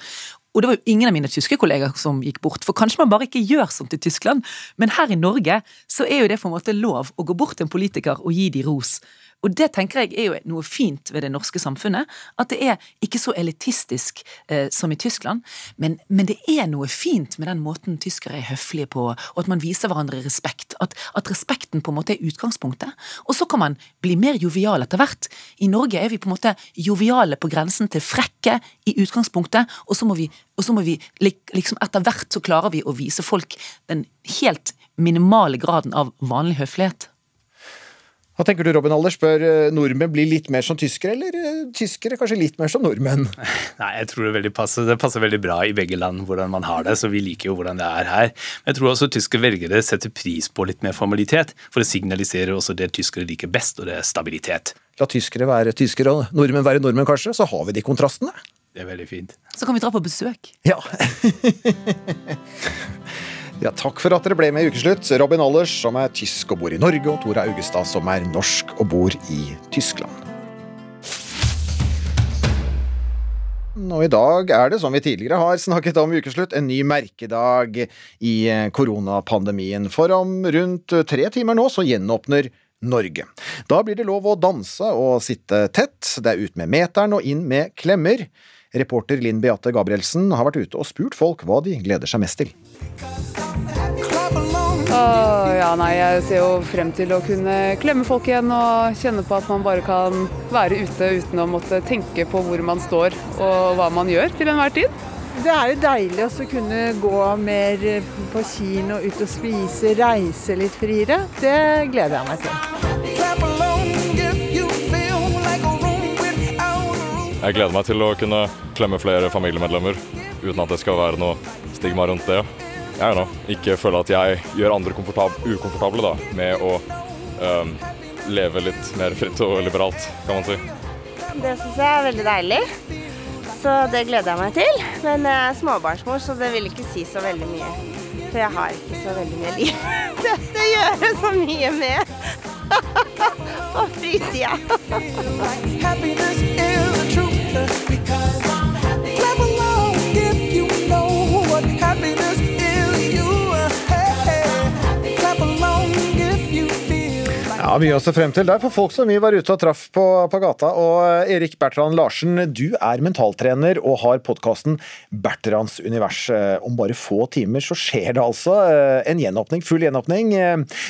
Og det var jo ingen av mine tyske kollegaer som gikk bort, for kanskje man bare ikke gjør sånt i Tyskland, men her i Norge så er jo det på en måte lov å gå bort til en politiker og gi de ros. Og det tenker jeg er jo noe fint ved det norske samfunnet. At det er ikke så elitistisk eh, som i Tyskland, men, men, det er noe fint med den måten tyskere er høflige på, og at man viser hverandre respekt. At, at, respekten på en måte er utgangspunktet. Og så kan man bli mer jovial etter hvert. I Norge er vi på en måte joviale på grensen til frekke i utgangspunktet, og så må vi, så må vi liksom etter hvert så klarer vi å vise folk den helt minimale graden av vanlig høflighet. Hva tenker du, Robin Alders? Bør eh, nordmenn bli litt mer som tyskere, eller eh, tyskere kanskje litt mer som nordmenn? Nei, jeg tror det, passer, det passer veldig bra i begge land hvordan man har det, så vi liker jo hvordan det er her. Men jeg tror også tyske velgere setter pris på litt mer formalitet, for det signaliserer også det tyskere liker best, og det er stabilitet. La tyskere være tyskere og nordmenn være nordmenn, kanskje, så har vi de kontrastene. Det er veldig fint. Så kan vi dra på besøk. Ja. Ja, takk for at dere ble med i Ukeslutt. Robin Allers, som er tysk og bor i Norge, og Tora Augestad, som er norsk og bor i Tyskland. Og i dag er det, som vi tidligere har snakket om i ukeslutt, en ny merkedag i koronapandemien. For om rundt tre timer nå så gjenåpner Norge. Da blir det lov å danse og sitte tett. Det er ut med meteren og inn med klemmer. Reporter Linn Beate Gabrielsen har vært ute og spurt folk hva de gleder seg mest til. Oh, ja, nei, jeg ser jo frem til å kunne klemme folk igjen og kjenne på at man bare kan være ute uten å måtte tenke på hvor man står og hva man gjør til enhver tid. Det er jo deilig å kunne gå mer på kino, ut og spise, reise litt friere. Det gleder jeg meg til. Jeg gleder meg til å kunne klemme flere familiemedlemmer uten at det skal være noe stigma rundt det. jeg vet nå, ikke føle at jeg gjør andre komfortab- ukomfortable da, med å um, leve litt mer fritt og liberalt, kan man si. Det syns jeg er veldig deilig. Så det gleder jeg meg til. Men jeg er småbarnsmor, så det vil ikke si så veldig mye. For jeg har ikke så veldig mye liv til å gjøre så mye med på fritida. Ja, Mye å se frem til der for folk som vi var ute og traff på, på gata. Og eh, Erik Bertrand Larsen, du er mentaltrener og har podkasten Bertrands univers. Eh, Om bare få timer så skjer det altså eh, en gjenåpning, full gjenåpning.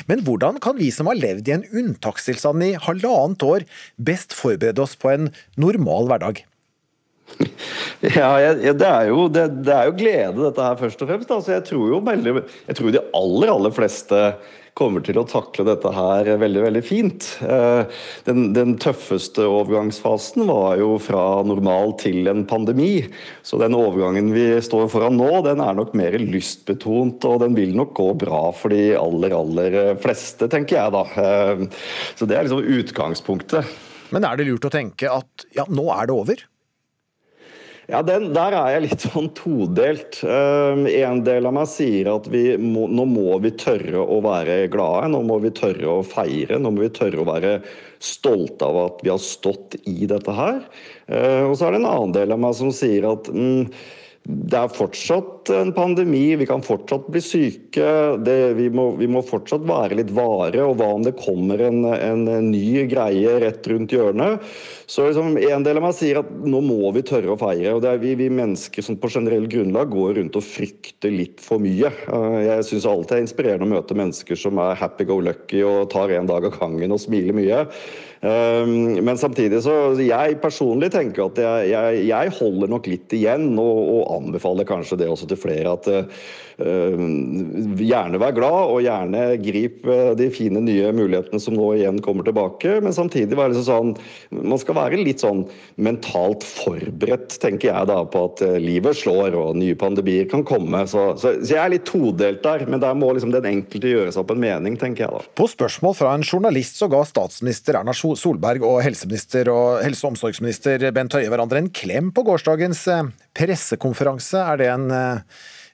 Men hvordan kan vi som har levd i en unntakstilstand i halvannet år, best forberede oss på en normal hverdag? Ja, jeg, det, er jo, det, det er jo glede, dette her, først og fremst. Altså, jeg tror jo veldig, jeg tror de aller, aller fleste kommer til å takle dette her veldig veldig fint. Eh, Den, den tøffeste overgangsfasen var jo fra normal til en pandemi. Så den overgangen vi står foran nå, den er nok mer lystbetont, og den vil nok gå bra for de aller, aller fleste, tenker jeg da. Eh, Så det er liksom utgangspunktet. Men er det lurt å tenke at ja, nå er det over? Ja, den, Der er jeg litt sånn todelt. Um, en del av meg sier at må, nå må vi tørre å være glade. Nå må vi tørre å feire. Nå må vi tørre å være stolte av at vi har stått i dette her. Uh, og så er det en annen del av meg som sier at mm, det er fortsatt en pandemi, vi kan fortsatt bli syke. Det, vi, må, vi må fortsatt være litt vare. Og hva om det kommer en, en ny greie rett rundt hjørnet? Så liksom, En del av meg sier at nå må vi tørre å feire. og det er Vi, vi mennesker som på generell grunnlag går rundt og frykter litt for mye. Eh, Jeg syns alltid det er inspirerende å møte mennesker som er happy go lucky og tar en dag av gangen og smiler mye. Um, Men samtidig så jeg personlig tenker at jeg, jeg, jeg holder nok litt igjen, og, og anbefaler kanskje det også til flere. at uh, Gjerne vær glad, og gjerne grip uh, de fine nye mulighetene som nå igjen kommer tilbake. Men samtidig være liksom sånn Man skal være litt sånn mentalt forberedt, tenker jeg da, på at livet slår og nye pandemier kan komme. Så, så, så jeg er litt todelt der, men der må liksom den enkelte gjøre seg opp en mening, tenker jeg da. På spørsmål fra en journalist så ga statsminister Erna Solberg og helseminister og helse- og omsorgsminister Bent Høie hverandre en klem på gårsdagens eh, pressekonferanse. Er det en eh,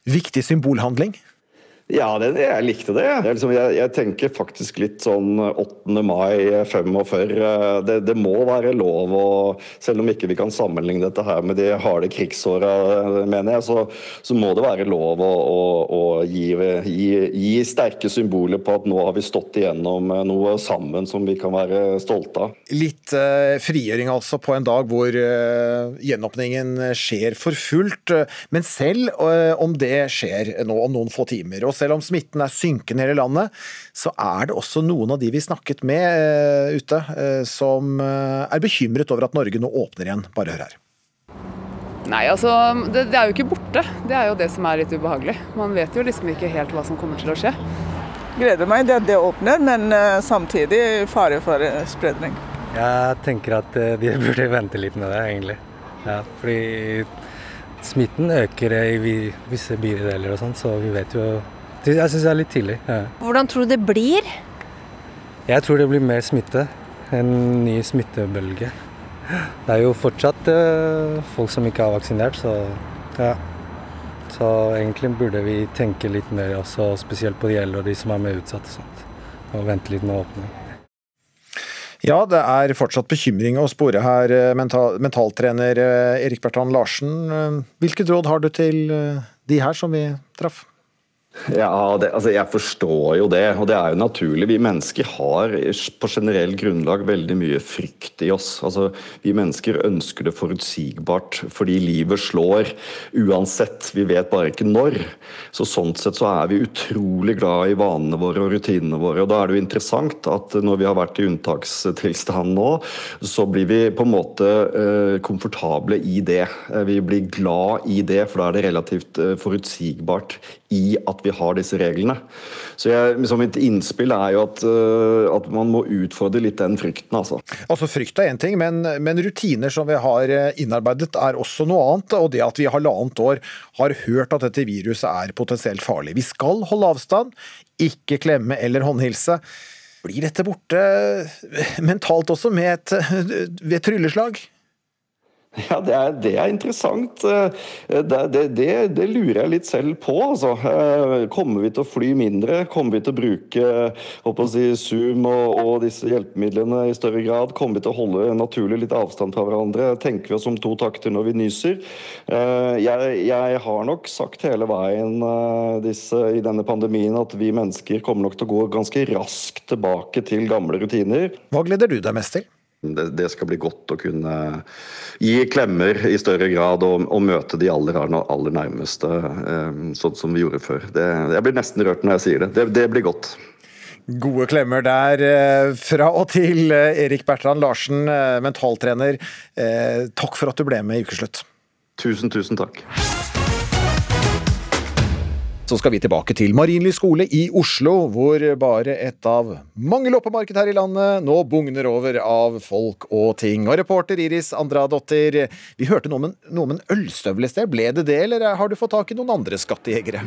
viktig symbolhandling? Ja, det, jeg likte det. Jeg, liksom, jeg, jeg tenker faktisk litt sånn 8. mai 45. Det, det må være lov å Selv om ikke vi kan sammenligne dette her med de harde krigsåra, mener jeg, så, så, må det være lov å, å, å gi, gi, gi, sterke symboler på at nå har vi stått igjennom noe sammen som vi kan være stolte av. Litt eh, frigjøring altså på en dag hvor eh, gjenåpningen skjer for fullt. Men selv eh, om det skjer nå om noen få timer, og selv om smitten er synkende i hele landet, så er det også noen av de vi snakket med uh, ute, uh, som uh, er bekymret over at Norge nå åpner igjen. Bare hør her. Nei, altså, det, det, er jo ikke borte. Det er jo det som er litt ubehagelig. Man vet jo liksom ikke helt hva som kommer til å skje. Gleder meg til at det åpner, men samtidig fare for spredning. Jeg tenker at de burde vente litt med det, egentlig. Ja, fordi smitten øker i visse bydeler og sånn, så vi vet jo jeg syns det er litt tidlig. Ja. Hvordan tror du det blir? Jeg tror det blir mer smitte. En ny smittebølge. Det er jo fortsatt uh, folk som ikke er vaksinert, så ja. Så egentlig burde vi tenke litt mer, også, spesielt på de eldre og de som er mer utsatt. Og, sånt. og vente litt med åpning. Ja, det er fortsatt bekymring å spore her, mental, mentaltrener Erik Bertrand Larsen. Hvilket råd har du til de her som vi traff? Ja, det, altså jeg forstår jo det, og det er jo naturlig. Vi mennesker har på generell grunnlag veldig mye frykt i oss. Altså, Vi mennesker ønsker det forutsigbart fordi livet slår uansett. Vi vet bare ikke når. Så Sånn sett så er vi utrolig glad i vanene våre og rutinene våre. og Da er det jo interessant at når vi har vært i unntakstilstand nå, så blir vi på en måte eh, komfortable i det. Vi blir glad i det, for da er det relativt eh, forutsigbart i at vi har disse reglene. Så jeg, liksom mitt innspill er jo at, eh, at man må utfordre litt den frykten, altså. Altså Frykt er én ting, men, men rutiner som vi har eh, innarbeidet er også noe annet. Og det at vi i halvannet år har hørt at dette viruset er potensielt farlig. Vi skal holde avstand, ikke klemme eller håndhilse. Blir dette borte mentalt også, med et, ved et trylleslag? Ja, det er, det er interessant. Det, det, det, det, lurer jeg litt selv på. Altså. Kommer vi til å fly mindre? Kommer vi til å bruke å si, Zoom og, og, disse hjelpemidlene i større grad? Kommer vi til å holde naturlig litt avstand fra hverandre? Tenker vi oss om to takter når vi nyser? Jeg, jeg har nok sagt hele veien disse, i denne pandemien at vi mennesker kommer nok til å gå ganske raskt tilbake til gamle rutiner. Hva gleder du deg mest til? Det, det, skal bli godt å kunne gi klemmer i større grad og, og møte de aller, aller nærmeste, eh, sånn som vi gjorde før. Det, jeg blir nesten rørt når jeg sier det. Det, det blir godt. Gode klemmer der eh, fra og til Erik Bertrand Larsen, mentaltrener. Takk for at du ble med i Ukeslutt. Tusen, tusen takk. Så skal vi tilbake til Marienlyst skole i Oslo, hvor bare et av mange loppemarked her i landet nå bugner over av folk og ting. Og reporter Iris Andradottir, vi hørte noe om en, noe om en ølstøvel i sted. Ble det det, eller har du fått tak i noen andre skattejegere?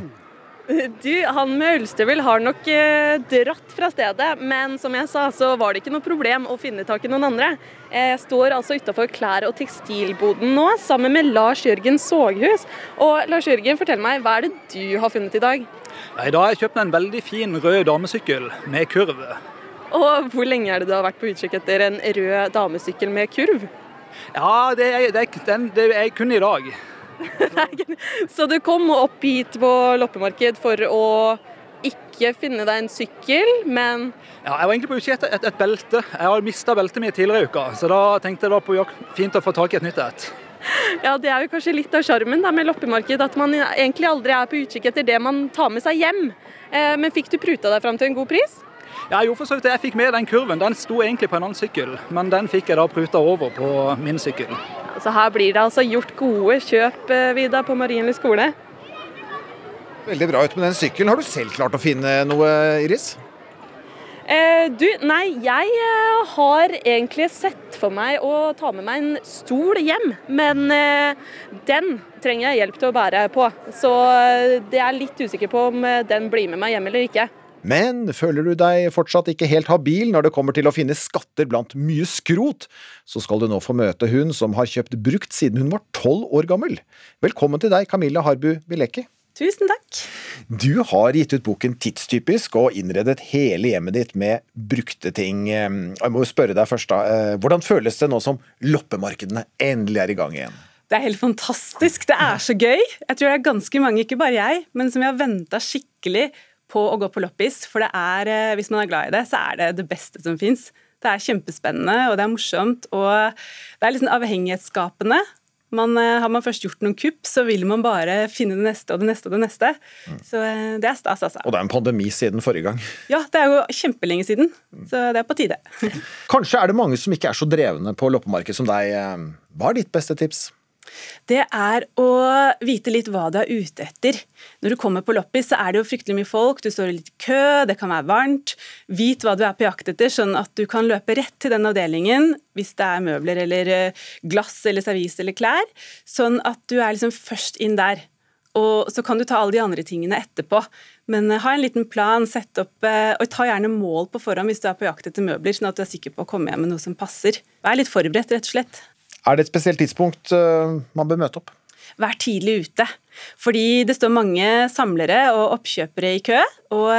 Du, Han med ølstøvel har nok eh, dratt fra stedet, men som jeg sa, så var det ikke noe problem å finne tak i noen andre. Jeg står altså utafor klær- og tekstilboden nå, sammen med Lars Jørgen Soghus. Og Lars Jørgen, fortell meg, hva er det du har funnet i dag? I dag har jeg kjøpt en veldig fin rød damesykkel med kurv. Og hvor lenge er det du har vært på utkikk etter en rød damesykkel med kurv? Ja, det er, det er, den, det er kun i dag. Så du kom opp hit på loppemarked for å ikke finne deg en sykkel, men Ja, jeg var egentlig på utkikk etter et, et, belte. Jeg har mista beltet mitt tidligere i uka, så da tenkte jeg det var på fint å få tak i et nytt et. Ja, det er jo kanskje litt av sjarmen med loppemarked, at man egentlig aldri er på utkikk etter det man tar med seg hjem. Men fikk du pruta deg fram til en god pris? Ja, jo, for så vidt. Jeg fikk med den kurven. Den sto egentlig på en annen sykkel, men den fikk jeg da pruta over på min sykkel. Så her blir det altså gjort gode kjøp, Vida, på Marienlyst skole. Veldig bra ut med den sykkelen. Har du selv klart å finne noe, Iris? Eh, du, nei, jeg eh, har egentlig sett for meg å ta med meg en stol hjem. Men eh, den trenger jeg hjelp til å bære på. Så eh, det er litt usikker på om eh, den blir med meg hjem eller ikke. Men føler du deg fortsatt ikke helt habil når det kommer til å finne skatter blant mye skrot, så skal du nå få møte hun som har kjøpt brukt siden hun var tolv år gammel. Velkommen til deg, Camilla Harbu Bileki. Tusen takk. Du har gitt ut boken Tidstypisk og innredet hele hjemmet ditt med brukte ting. Jeg må jo spørre deg først da, Hvordan føles det nå som loppemarkedene endelig er i gang igjen? Det er helt fantastisk. Det er så gøy. Jeg tror det er ganske mange, ikke bare jeg, men som jeg har venta skikkelig på å gå på loppis. For det er, hvis man er glad i det, så er det det beste som fins. Det er kjempespennende, og det er morsomt, og det er liksom avhengighetsskapende. Man, har man først gjort noen kupp, så vil man bare finne det neste og det neste og det neste. Mm. Så det er stas, altså. Og det er en pandemi siden forrige gang. Ja, det er jo kjempelenge siden. Så det er på tide. Kanskje er det mange som ikke er så drevne på loppemarked som deg. Hva er ditt beste tips? Det er å vite litt hva du er ute etter. Når du kommer på loppis, så er det jo fryktelig mye folk, du står i litt kø, det kan være varmt. Vit hva du er på jakt etter, sånn at du kan løpe rett til den avdelingen hvis det er møbler eller glass eller servis eller klær, sånn at du er liksom først inn der. Og så kan du ta alle de andre tingene etterpå. Men ha en liten plan, sett opp, og ta gjerne mål på forhånd hvis du er på jakt etter møbler, sånn at du er sikker på å komme hjem med noe som passer. Vær litt forberedt, rett og slett. Er det et spesielt tidspunkt man bør møte opp? Vær tidlig ute. Fordi det står mange samlere og oppkjøpere i kø. Og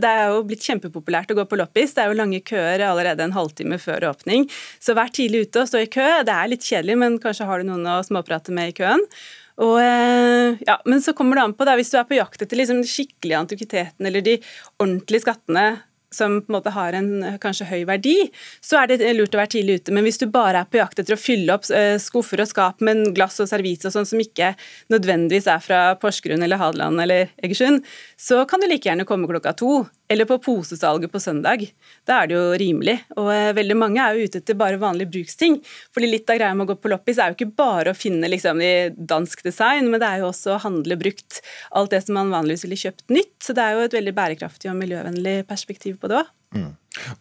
det er jo blitt kjempepopulært å gå på loppis. Det er jo lange køer allerede en halvtime før åpning. Så vær tidlig ute og stå i kø. Det er litt kjedelig, men kanskje har du noen å småprate med i køen. Og, ja, men så kommer det an på, da, hvis du er på jakt etter liksom, de skikkelige antikvitetene eller de ordentlige skattene som på en måte har en kanskje høy verdi, så er det lurt å være tidlig ute. Men hvis du bare er på jakt etter å fylle opp skuffer og skap med glass og servise og sånn som ikke nødvendigvis er fra Porsgrunn eller Hadeland eller Egersund, så kan du like gjerne komme klokka to. Eller på posesalget på søndag. Da er det jo rimelig. Og eh, veldig mange er jo ute etter bare vanlige bruksting. Fordi litt av greia med å gå på loppis er jo ikke bare å finne liksom, i dansk design, men det er jo også å handle brukt. Alt det som man vanligvis ville kjøpt nytt. Så det er jo et veldig bærekraftig og miljøvennlig perspektiv på det òg.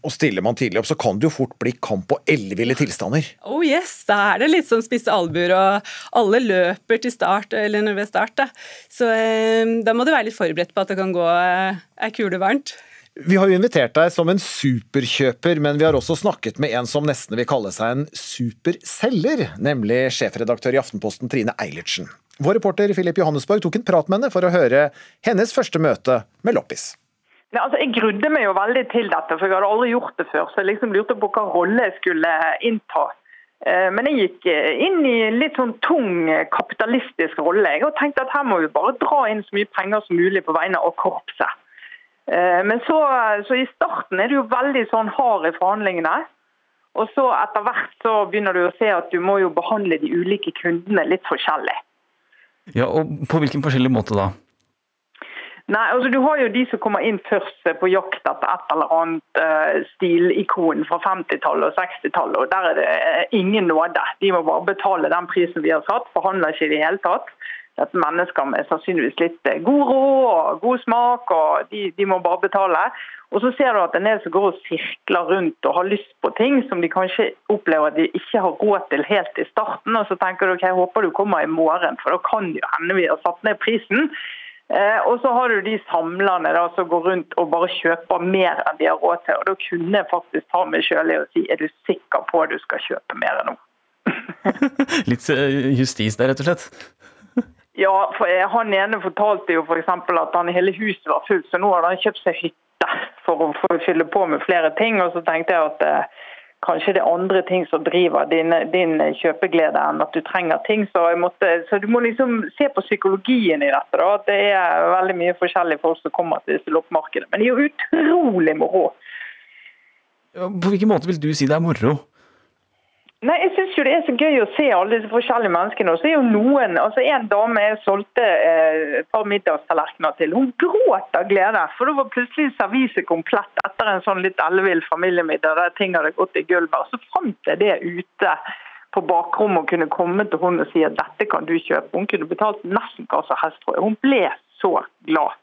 Og stiller man tidlig opp, så kan det jo fort bli kamp og elleville tilstander. Oh yes, da er det litt sånn spisse albuer, og alle løper til start, eller ved start. Da. Så eh, da må du være litt forberedt på at det kan gå eh, ei kule varmt. Vi har jo invitert deg som en superkjøper, men vi har også snakket med en som nesten vil kalle seg en superselger, nemlig sjefredaktør i Aftenposten Trine Eilertsen. Vår reporter Philip Johannesborg tok en prat med henne for å høre hennes første møte med loppis. Nei, altså, jeg grudde meg jo veldig til dette, for jeg hadde aldri gjort det før. Så jeg liksom lurte på hva rolle jeg skulle innta. Eh, Men jeg gikk eh, inn i en litt sånn tung eh, kapitalistisk rolle. Jeg og tenkte at her må vi bare dra inn så mye penger som mulig på vegne av korpset. Men så, så i starten er du jo veldig sånn hard i forhandlingene. Og så etter hvert så begynner du å se at du må jo behandle de ulike kundene litt forskjellig. Ja, og På hvilken forskjellig måte da? Nei, altså Du har jo de som kommer inn først eh, på jakt etter et eller annet uh, stilikon fra 50-tallet og 60-tallet. og Der er det eh, ingen nåde. De må bare betale den prisen vi har satt. Forhandler ikke i det hele tatt. Dette er mennesker med sannsynligvis litt god råd og god smak, og de, de må bare betale. Og så ser du at en del som går og sirkler rundt og har lyst på ting som de kanskje opplever at de ikke har råd til helt i starten. Og så tenker du ok, jeg håper du kommer i morgen, for da kan det jo hende vi har satt ned prisen. Eh, og så har du de samlerne da, som går rundt og bare kjøper mer enn de har råd til. og Da kunne jeg faktisk ta meg sjøl i å si er du sikker på at du skal kjøpe mer nå? Litt eh, justis der, rett og slett? Ja, for eh, Han ene fortalte jo for eksempel at han hele huset var fullt, så nå hadde han kjøpt seg hytte for å, fylle på med flere ting. og Så tenkte jeg at kanskje det er andre ting som driver din, din kjøpeglede enn at du trenger ting. Så, måtte, så du må liksom se på psykologien i dette. da, Det er veldig mye forskjellige folk som kommer til disse loppemarkedene. Men de er jo utrolig moro. På hvilken måte vil du si det er moro? Nei, jeg syns jo det er så gøy å se alle disse forskjellige menneskene. Og så er jo noen altså En dame jeg solgte eh, et par middagstallerkener til. Hun gråt av glede, for da var plutselig serviset komplett etter en sånn litt ellevill familiemiddag der ting hadde gått i gulvet. Og så fant jeg det ute på bakrommet og kunne komme til hun og si at dette kan du kjøpe. Hun kunne betalt nesten hva som helst, tror jeg. Hun ble så glad.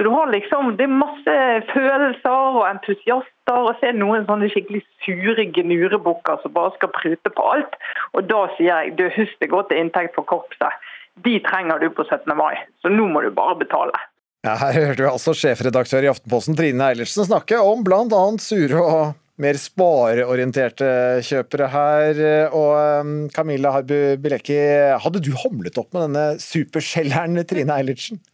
Så du har liksom, Det er masse følelser og entusiaster, og så er det noen sånne skikkelig sure gnurebukker som bare skal prute på alt. Og da sier jeg du husk det går til inntekt for korpset. De trenger du på 17. mai, så nå må du bare betale. Ja, her hørte vi altså sjefredaktør i Aftenposten Trine Eilertsen snakke om annet sure og mer spareorienterte kjøpere her. Og um, Camilla Harbu Bilekki, hadde du hamlet opp med denne superselgeren Trine Eilertsen?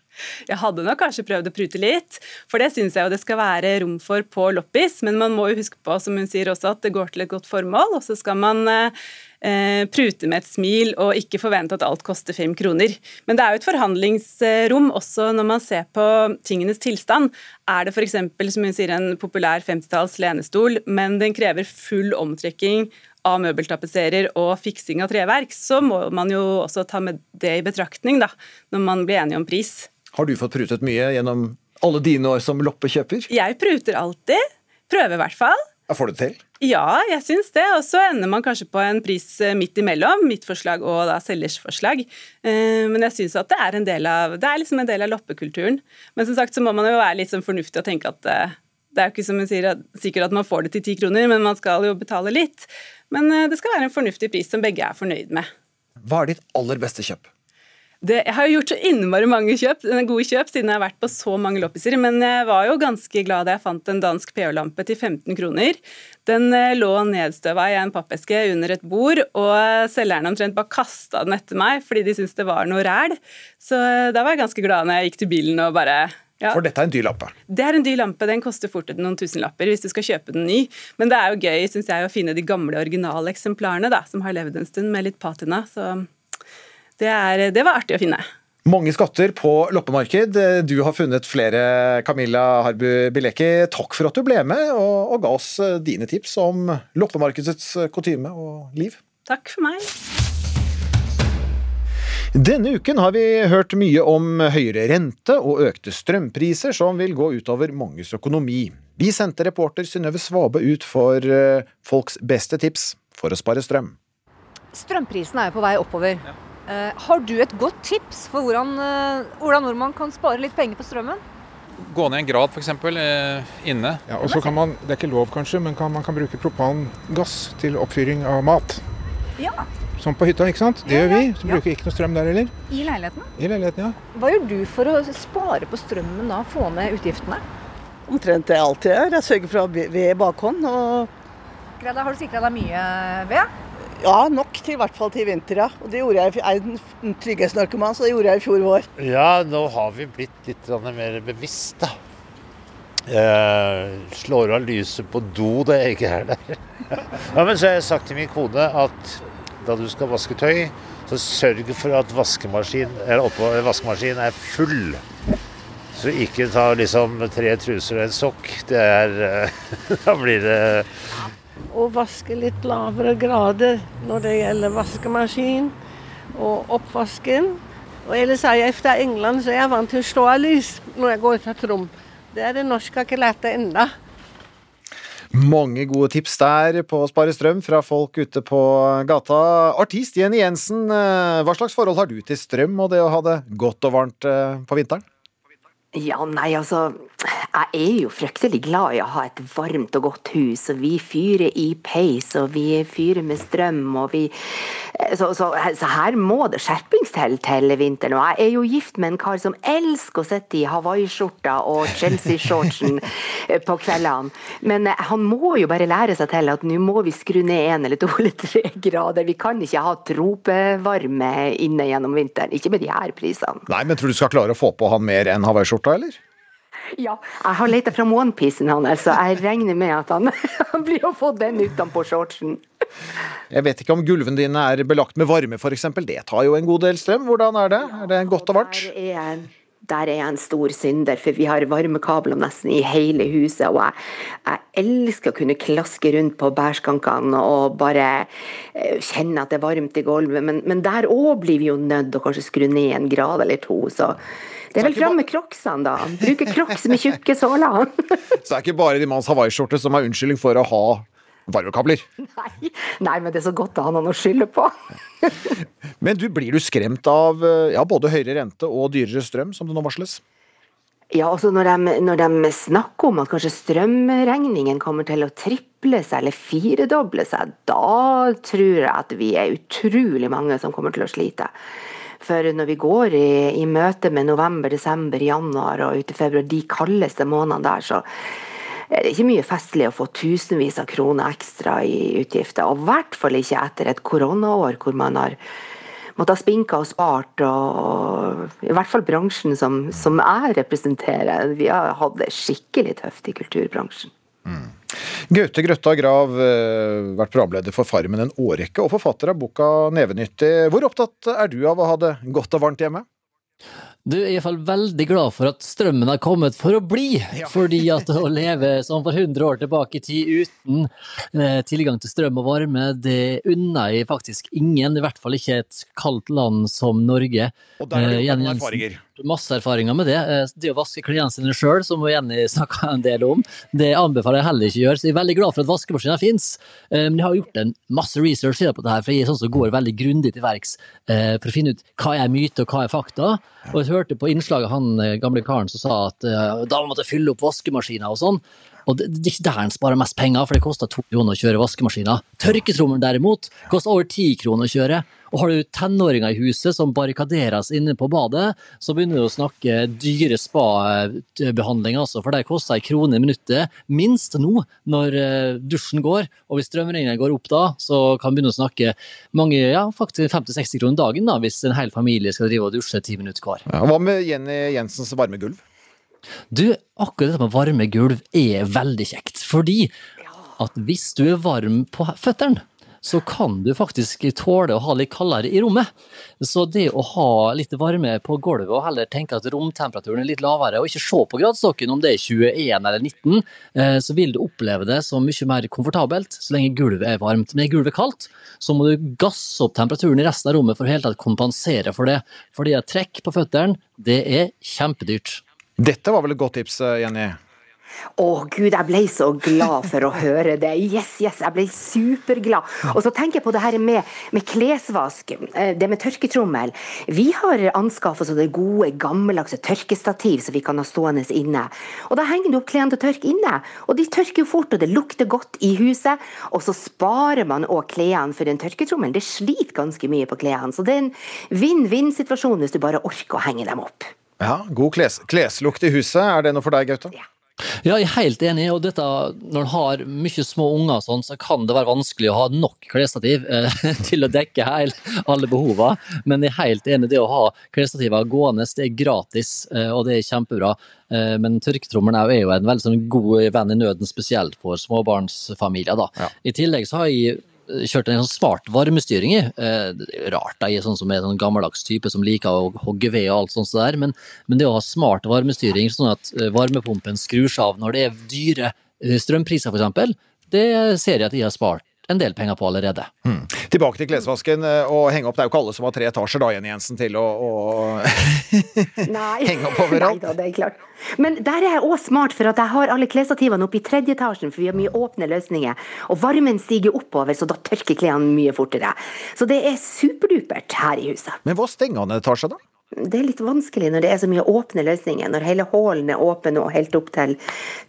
Jeg hadde nok kanskje prøvd å prute litt, for det syns jeg jo det skal være rom for på loppis. Men man må jo huske på, som hun sier også, at det går til et godt formål. Og så skal man eh, prute med et smil og ikke forvente at alt koster fem kroner. Men det er jo et forhandlingsrom også når man ser på tingenes tilstand. Er det f.eks. som hun sier, en populær 50-talls lenestol, men den krever full omtrekking av møbeltapetserer og fiksing av treverk, så må man jo også ta med det i betraktning da, når man blir enige om pris. Har du fått prutet mye gjennom alle dine år som loppekjøper? Jeg pruter alltid. Prøver i hvert fall. Ja, får du det til? Ja, jeg syns det. Og så ender man kanskje på en pris eh, midt imellom. Mitt forslag og da selgers forslag. Eh, Men jeg syns at det er en del av det er liksom en del av loppekulturen. Men som sagt så må man jo være litt sånn fornuftig og tenke at eh, det er jo ikke som hun sier, at, sikkert at man får det til ti kroner, men man skal jo betale litt. Men det skal være en fornuftig pris som begge er fornøyd med. Hva er ditt aller beste kjøp? Det, jeg har jo gjort så innmari mange kjøp, gode kjøp siden jeg har vært på så mange loppiser, men jeg var jo ganske glad da jeg fant en dansk pH-lampe til 15 kroner. Den eh, lå nedstøva i en pappeske under et bord, og selgerne omtrent bare kasta den etter meg fordi de syntes det var noe ræl. Så eh, da var jeg ganske glad når jeg gikk til bilen og bare ja. For dette er en dyr lampe? Det er en dyr lampe. Den koster fort noen tusenlapper hvis du skal kjøpe den ny. Men det er jo gøy synes jeg, å finne de gamle originale eksemplarene da, som har levd en stund, med litt patina. Så det, er, det var artig å finne. Mange skatter på loppemarked. Du har funnet flere, Camilla Harbu Bileki. Takk for at du ble med og, og ga oss dine tips om loppemarkedets kutyme og liv. Takk for meg. Denne uken har vi hørt mye om høyere rente og økte strømpriser som vil gå utover manges økonomi. Vi sendte reporter Synnøve Svabe ut for eh, folks beste tips for å spare strøm. Strømprisen er jo på vei oppover. Eh, har du et godt tips for hvordan eh, Ola Nordmann kan spare litt penger på strømmen? Gå ned en grad f.eks. Eh, inne. Ja, og så kan man, Det er ikke lov kanskje, men kan, man kan bruke propangass til oppfyring av mat. Ja. Som på hytta, ikke sant? Det gjør vi. Så bruker vi ikke noe strøm der heller. I leiligheten? I leiligheten, ja. Hva gjør du for å spare på strømmen da? Få ned utgiftene? Omtrent det jeg alltid gjør. Jeg sørger for å ha ved i bakhånd. Og Greta, har du sikra deg mye ved? Ja, nok til i hvert fall til vinter, ja. Og det gjorde jeg, jeg er en trygghetsnarkoman, så det gjorde jeg i fjor vår. Ja, nå har vi blitt litt mer bevisst, da. Eh, slår av lyset på do da jeg ikke er der. ja, men så har jeg sagt til min kone at da du skal vaske tøy, så sørg for at vaskemaskin, vaskemaskinen er full. Så ikke ta liksom tre truser og en sokk. Det er eh, Da blir det og vaske litt lavere grader når det gjelder vaskemaskin og oppvasken. Og ellers er jeg fra England, så jeg er vant til å slå av lys når jeg går ut av et rom. Det er det norske har ikke lært det ennå. Mange gode tips der på å spare strøm fra folk ute på gata. Artist Jenny Jensen, eh, hva slags forhold har du til strøm og det å ha det godt og varmt eh, på vinteren? Ja, nei, altså Jeg er jo fryktelig glad i å ha et varmt og godt hus, og vi fyrer i peis, og vi fyrer med strøm, og vi Så, så, så her må det skjerpings til til vinteren. Og jeg er jo gift med en kar som elsker å sitte i hawaiiskjorta og Chelsea-shortsen på kveldene. Men eh, han må jo bare lære seg til at nå må vi skru ned én eller to eller tre grader. Vi kan ikke ha tropevarme inne gjennom vinteren. Ikke med de her prisene. Nei, men tror du skal klare å få på han mer enn hawaiiskjorta, eller? Ja, jeg har leita fram onepiecen hans, så jeg regner med at han, han blir å få den utenpå shortsen. Jeg vet ikke om gulvene dine er belagt med varme, f.eks. Det tar jo en god del strøm. Hvordan er det? Er det godt og varmt? Der er, der er jeg en stor synder, for vi har varmekabler nesten i hele huset. Og jeg, jeg elsker å kunne klaske rundt på bærskankene og bare eh, kjenne at det er varmt i gulvet. Men, men der òg blir vi jo nødt til å kanskje skru ned en grad eller to. Så det er vel fram med crocsene, da. Bruke crocs med tjukke såler. Så det er ikke bare de manns hawaiiskjorte som er unnskyldning for å ha varmekabler. Nei, men det er så godt å ha noen å skylde på. Men du, blir du skremt av eh, ja, både høyere rente og dyrere strøm, som det nå varsles? Ja, altså når de, når de snakker om at kanskje strømregningen kommer til å triple seg eller firedoble seg, da tror jeg at vi er utrolig mange som kommer til å slite. For når vi går i, i møte med november, desember, januar og ut i februar, de kaldeste månedene der, så er det ikke mye festlig å få tusenvis av kroner ekstra i utgifter. Og i hvert fall ikke etter et koronaår hvor man har måttet ha spinka og spart. Og i hvert fall bransjen som, som jeg representerer. Vi har hatt det skikkelig tøft i kulturbransjen. Gaute Grøtta Grav, eh, vært programleder for Farmen en årrekke og forfatter av boka Nevenyttig. Hvor opptatt er du av å ha det godt og varmt hjemme? Du er i hvert fall veldig glad for at strømmen har kommet for å bli. Fordi at å leve som for 100 år tilbake i tid uten eh, tilgang til strøm og varme, det unner jeg faktisk ingen. I hvert fall ikke et kaldt land som Norge. Og der har du Eh, erfaringer. Masse erfaringer med det. Eh, Det å vaske klærne sine sjøl, som Jenny snakka en del om, det anbefaler jeg heller ikke å gjøre. Så jeg er veldig glad for at vaskemaskiner fins. Men jeg har gjort en masse research på det her, for jeg er sånn som går veldig grundig til verks eh, for å finne ut hva er myte og hva er fakta. Og jeg hørte på innslaget han eh, gamle karen som sa at uh, da måtte fylle opp vaskemaskiner og sånn. Og det, det er ikke der han sparer mest penger, for det koster to kroner å kjøre vaskemaskiner. Tørketrommelen derimot koster over ti kroner å kjøre. Og har du tenåringer i huset som barrikaderes inne på badet, så begynner du å snakke dyre spa-behandling, altså, for det koster ei krone i minuttet, minst nå, når eh, dusjen går. Og hvis strømregningen går opp da, så kan du begynne å snakke mange, ja, faktisk 50-60 kroner dagen, da, hvis en hel familie skal drive og dusje ti minutter hver. Ja, hva med Jenny Jensens varmegulv? Du, akkurat dette med varme gulv er veldig kjekt, fordi at hvis du er varm på føttene, så kan du faktisk tåle å ha litt kaldere i rommet. Så det å ha litt varme på gulvet og heller tenke at romtemperaturen er litt lavere, og ikke se på gradestokken om det er 21 eller 19, eh, så vil du oppleve det som mye mer komfortabelt så lenge gulvet er varmt. Men er gulvet kaldt, så må du gasse opp temperaturen i resten av rommet for å helt tatt kompensere for det. Fordi trekk på føttene, det er kjempedyrt. Dette var vel et godt tips, eh, Jenny? Å gud, jeg ble så glad for å høre det. Yes, yes, jeg ble superglad. Og så tenker jeg på det her med, med klesvask, eh, det med tørketrommel. Vi har anskaffet oss det gode, gammeldagse tørkestativ som vi kan ha stående inne. Og da henger du opp klærne til tørk inne. Og de tørker jo fort, og det lukter godt i huset. Og så sparer man òg klærne for en tørketrommel. Det sliter ganske mye på klærne. Så det er en vinn-vinn-situasjon hvis du bare orker å henge dem opp. Ja, God kles kleslukt i huset, er det noe for deg, Gaute? Ja, jeg er helt enig. og dette, Når en har mye små unger, sånn, så kan det være vanskelig å ha nok klesstativ eh, til å dekke heil, alle behovene. Men jeg er helt enig. Det å ha klesstativer gående det er gratis, eh, og det er kjempebra. Eh, men tørketrommelen er jo en veldig sånn god venn i nøden, spesielt for småbarnsfamilier. da. I tillegg så har jeg kjørt en sånn varmestyring i. Eh, rart, jeg er sånn som er sånn gammeldags type som liker å hogge ved og alt sånt der, men, men det å ha smart varmestyring, sånn at eh, varmepumpen skrur seg av når det er dyre eh, strømpriser f.eks., det ser jeg at de har spart en del penger på allerede. Mm. Tilbake til klesvasken og henge opp. Det er jo ikke alle som har tre etasjer da, Jenny Jensen, til å, å henge opp overalt. Nei da, det er klart. Men der er jeg òg smart, for at jeg har alle klesstativene oppe i tredje etasjen, for vi har mye åpne løsninger. Og varmen stiger oppover, så da tørker klærne mye fortere. Så det er superdupert her i huset. Men hva stenger han etasje, da? Det er litt vanskelig når det er så mye åpne løsninger, når hele hallen er åpen og helt opp til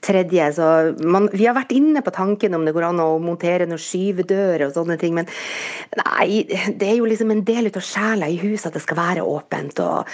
tredje. Så man, vi har vært inne på tanken om det går an å montere noen skyvedører og sånne ting, men nei, det er jo liksom en del av sjela i huset at det skal være åpent og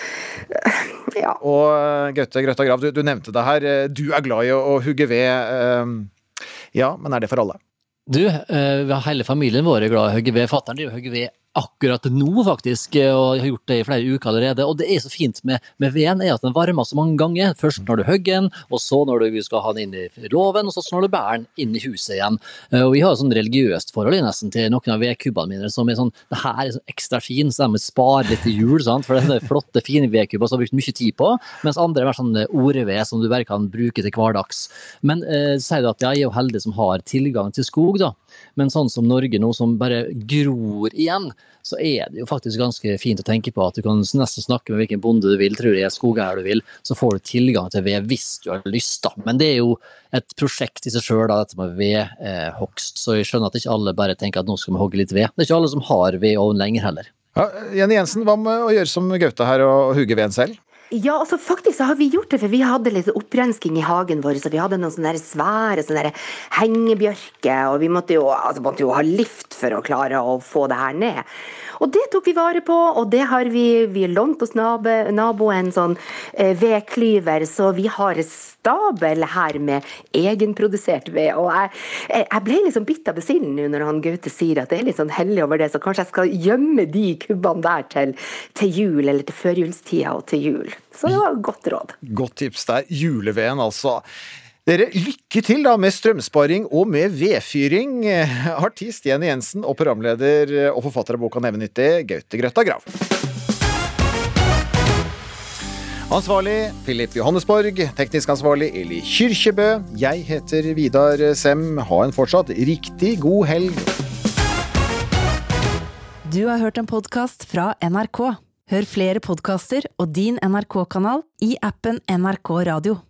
ja. Og eh, Gaute Grøtta Grav, du, du nevnte det her. Du er glad i å, å hugge ved. eh, Ja, men er det for alle? Du, hele familien vår er glad i å hogge ved. Fatter'n driver og hogger ved akkurat nå, faktisk, eh, og jeg har gjort det i flere uker allerede. Og det er så fint med, med veden, er at den varmer så mange ganger. Først når du hogger den, og så når du skal ha den inn i låven, og så når du bærer den inn i huset igjen. Eh, Og vi har et sånn religiøst forhold nesten til noen av vedkubbene mine som er sånn Det her er sånn ekstra fin, så de må spare litt til jul, sant? for det er flotte, fine vedkubber som har brukt mye tid på, mens andre er mer sånn ordved som du bare kan bruke til hverdags. Men eh, sier du at jeg er jo heldig som har tilgang til skog, da. Men sånn som Norge nå, som bare gror igjen, så er det jo faktisk ganske fint å tenke på at du kan nesten snakke med hvilken bonde du vil, tror jeg, skogeier du vil, så får du tilgang til ved hvis du har lyst, da. Men det er jo et prosjekt i seg sjøl, dette med vedhogst, så jeg skjønner at ikke alle bare tenker at nå skal vi hogge litt ved. Det er ikke alle som har vedovn lenger heller. Ja, Jenny Jensen, hva med å gjøre som Gaute her og hugge veden selv? Ja, altså faktisk så har vi gjort det, for vi hadde litt opprensking i hagen vår, så vi hadde noen sånne svære sånne hengebjørker, og vi måtte jo, altså, måtte jo ha lift for å klare å få det her ned. Og det tok vi vare på, og det har vi, vi lånt hos nabo, naboen sånn eh, vedklyver, så vi har stabel her med egenprodusert ved. Og jeg, jeg ble liksom bitt av besillen nå når han Gaute sier at det er litt sånn hellig over det, så kanskje jeg skal gjemme de kubbene der til, til jul, eller til førjulstida og til jul. Så det var et godt råd. Godt tips der. Juleveden, altså. Dere, lykke til da med strømsparing og med vedfyring. Artist Jenny Jensen og programleder og forfatter av boka Nevenyttig, Gaute Grøtta Grav. Ansvarlig Philip Johannesborg. Teknisk ansvarlig Eli Kyrkjebø. Jeg heter Vidar Sem. Ha en fortsatt riktig god helg. Du har hørt en podkast fra NRK. Hør flere podkaster og din NRK-kanal i appen NRK Radio.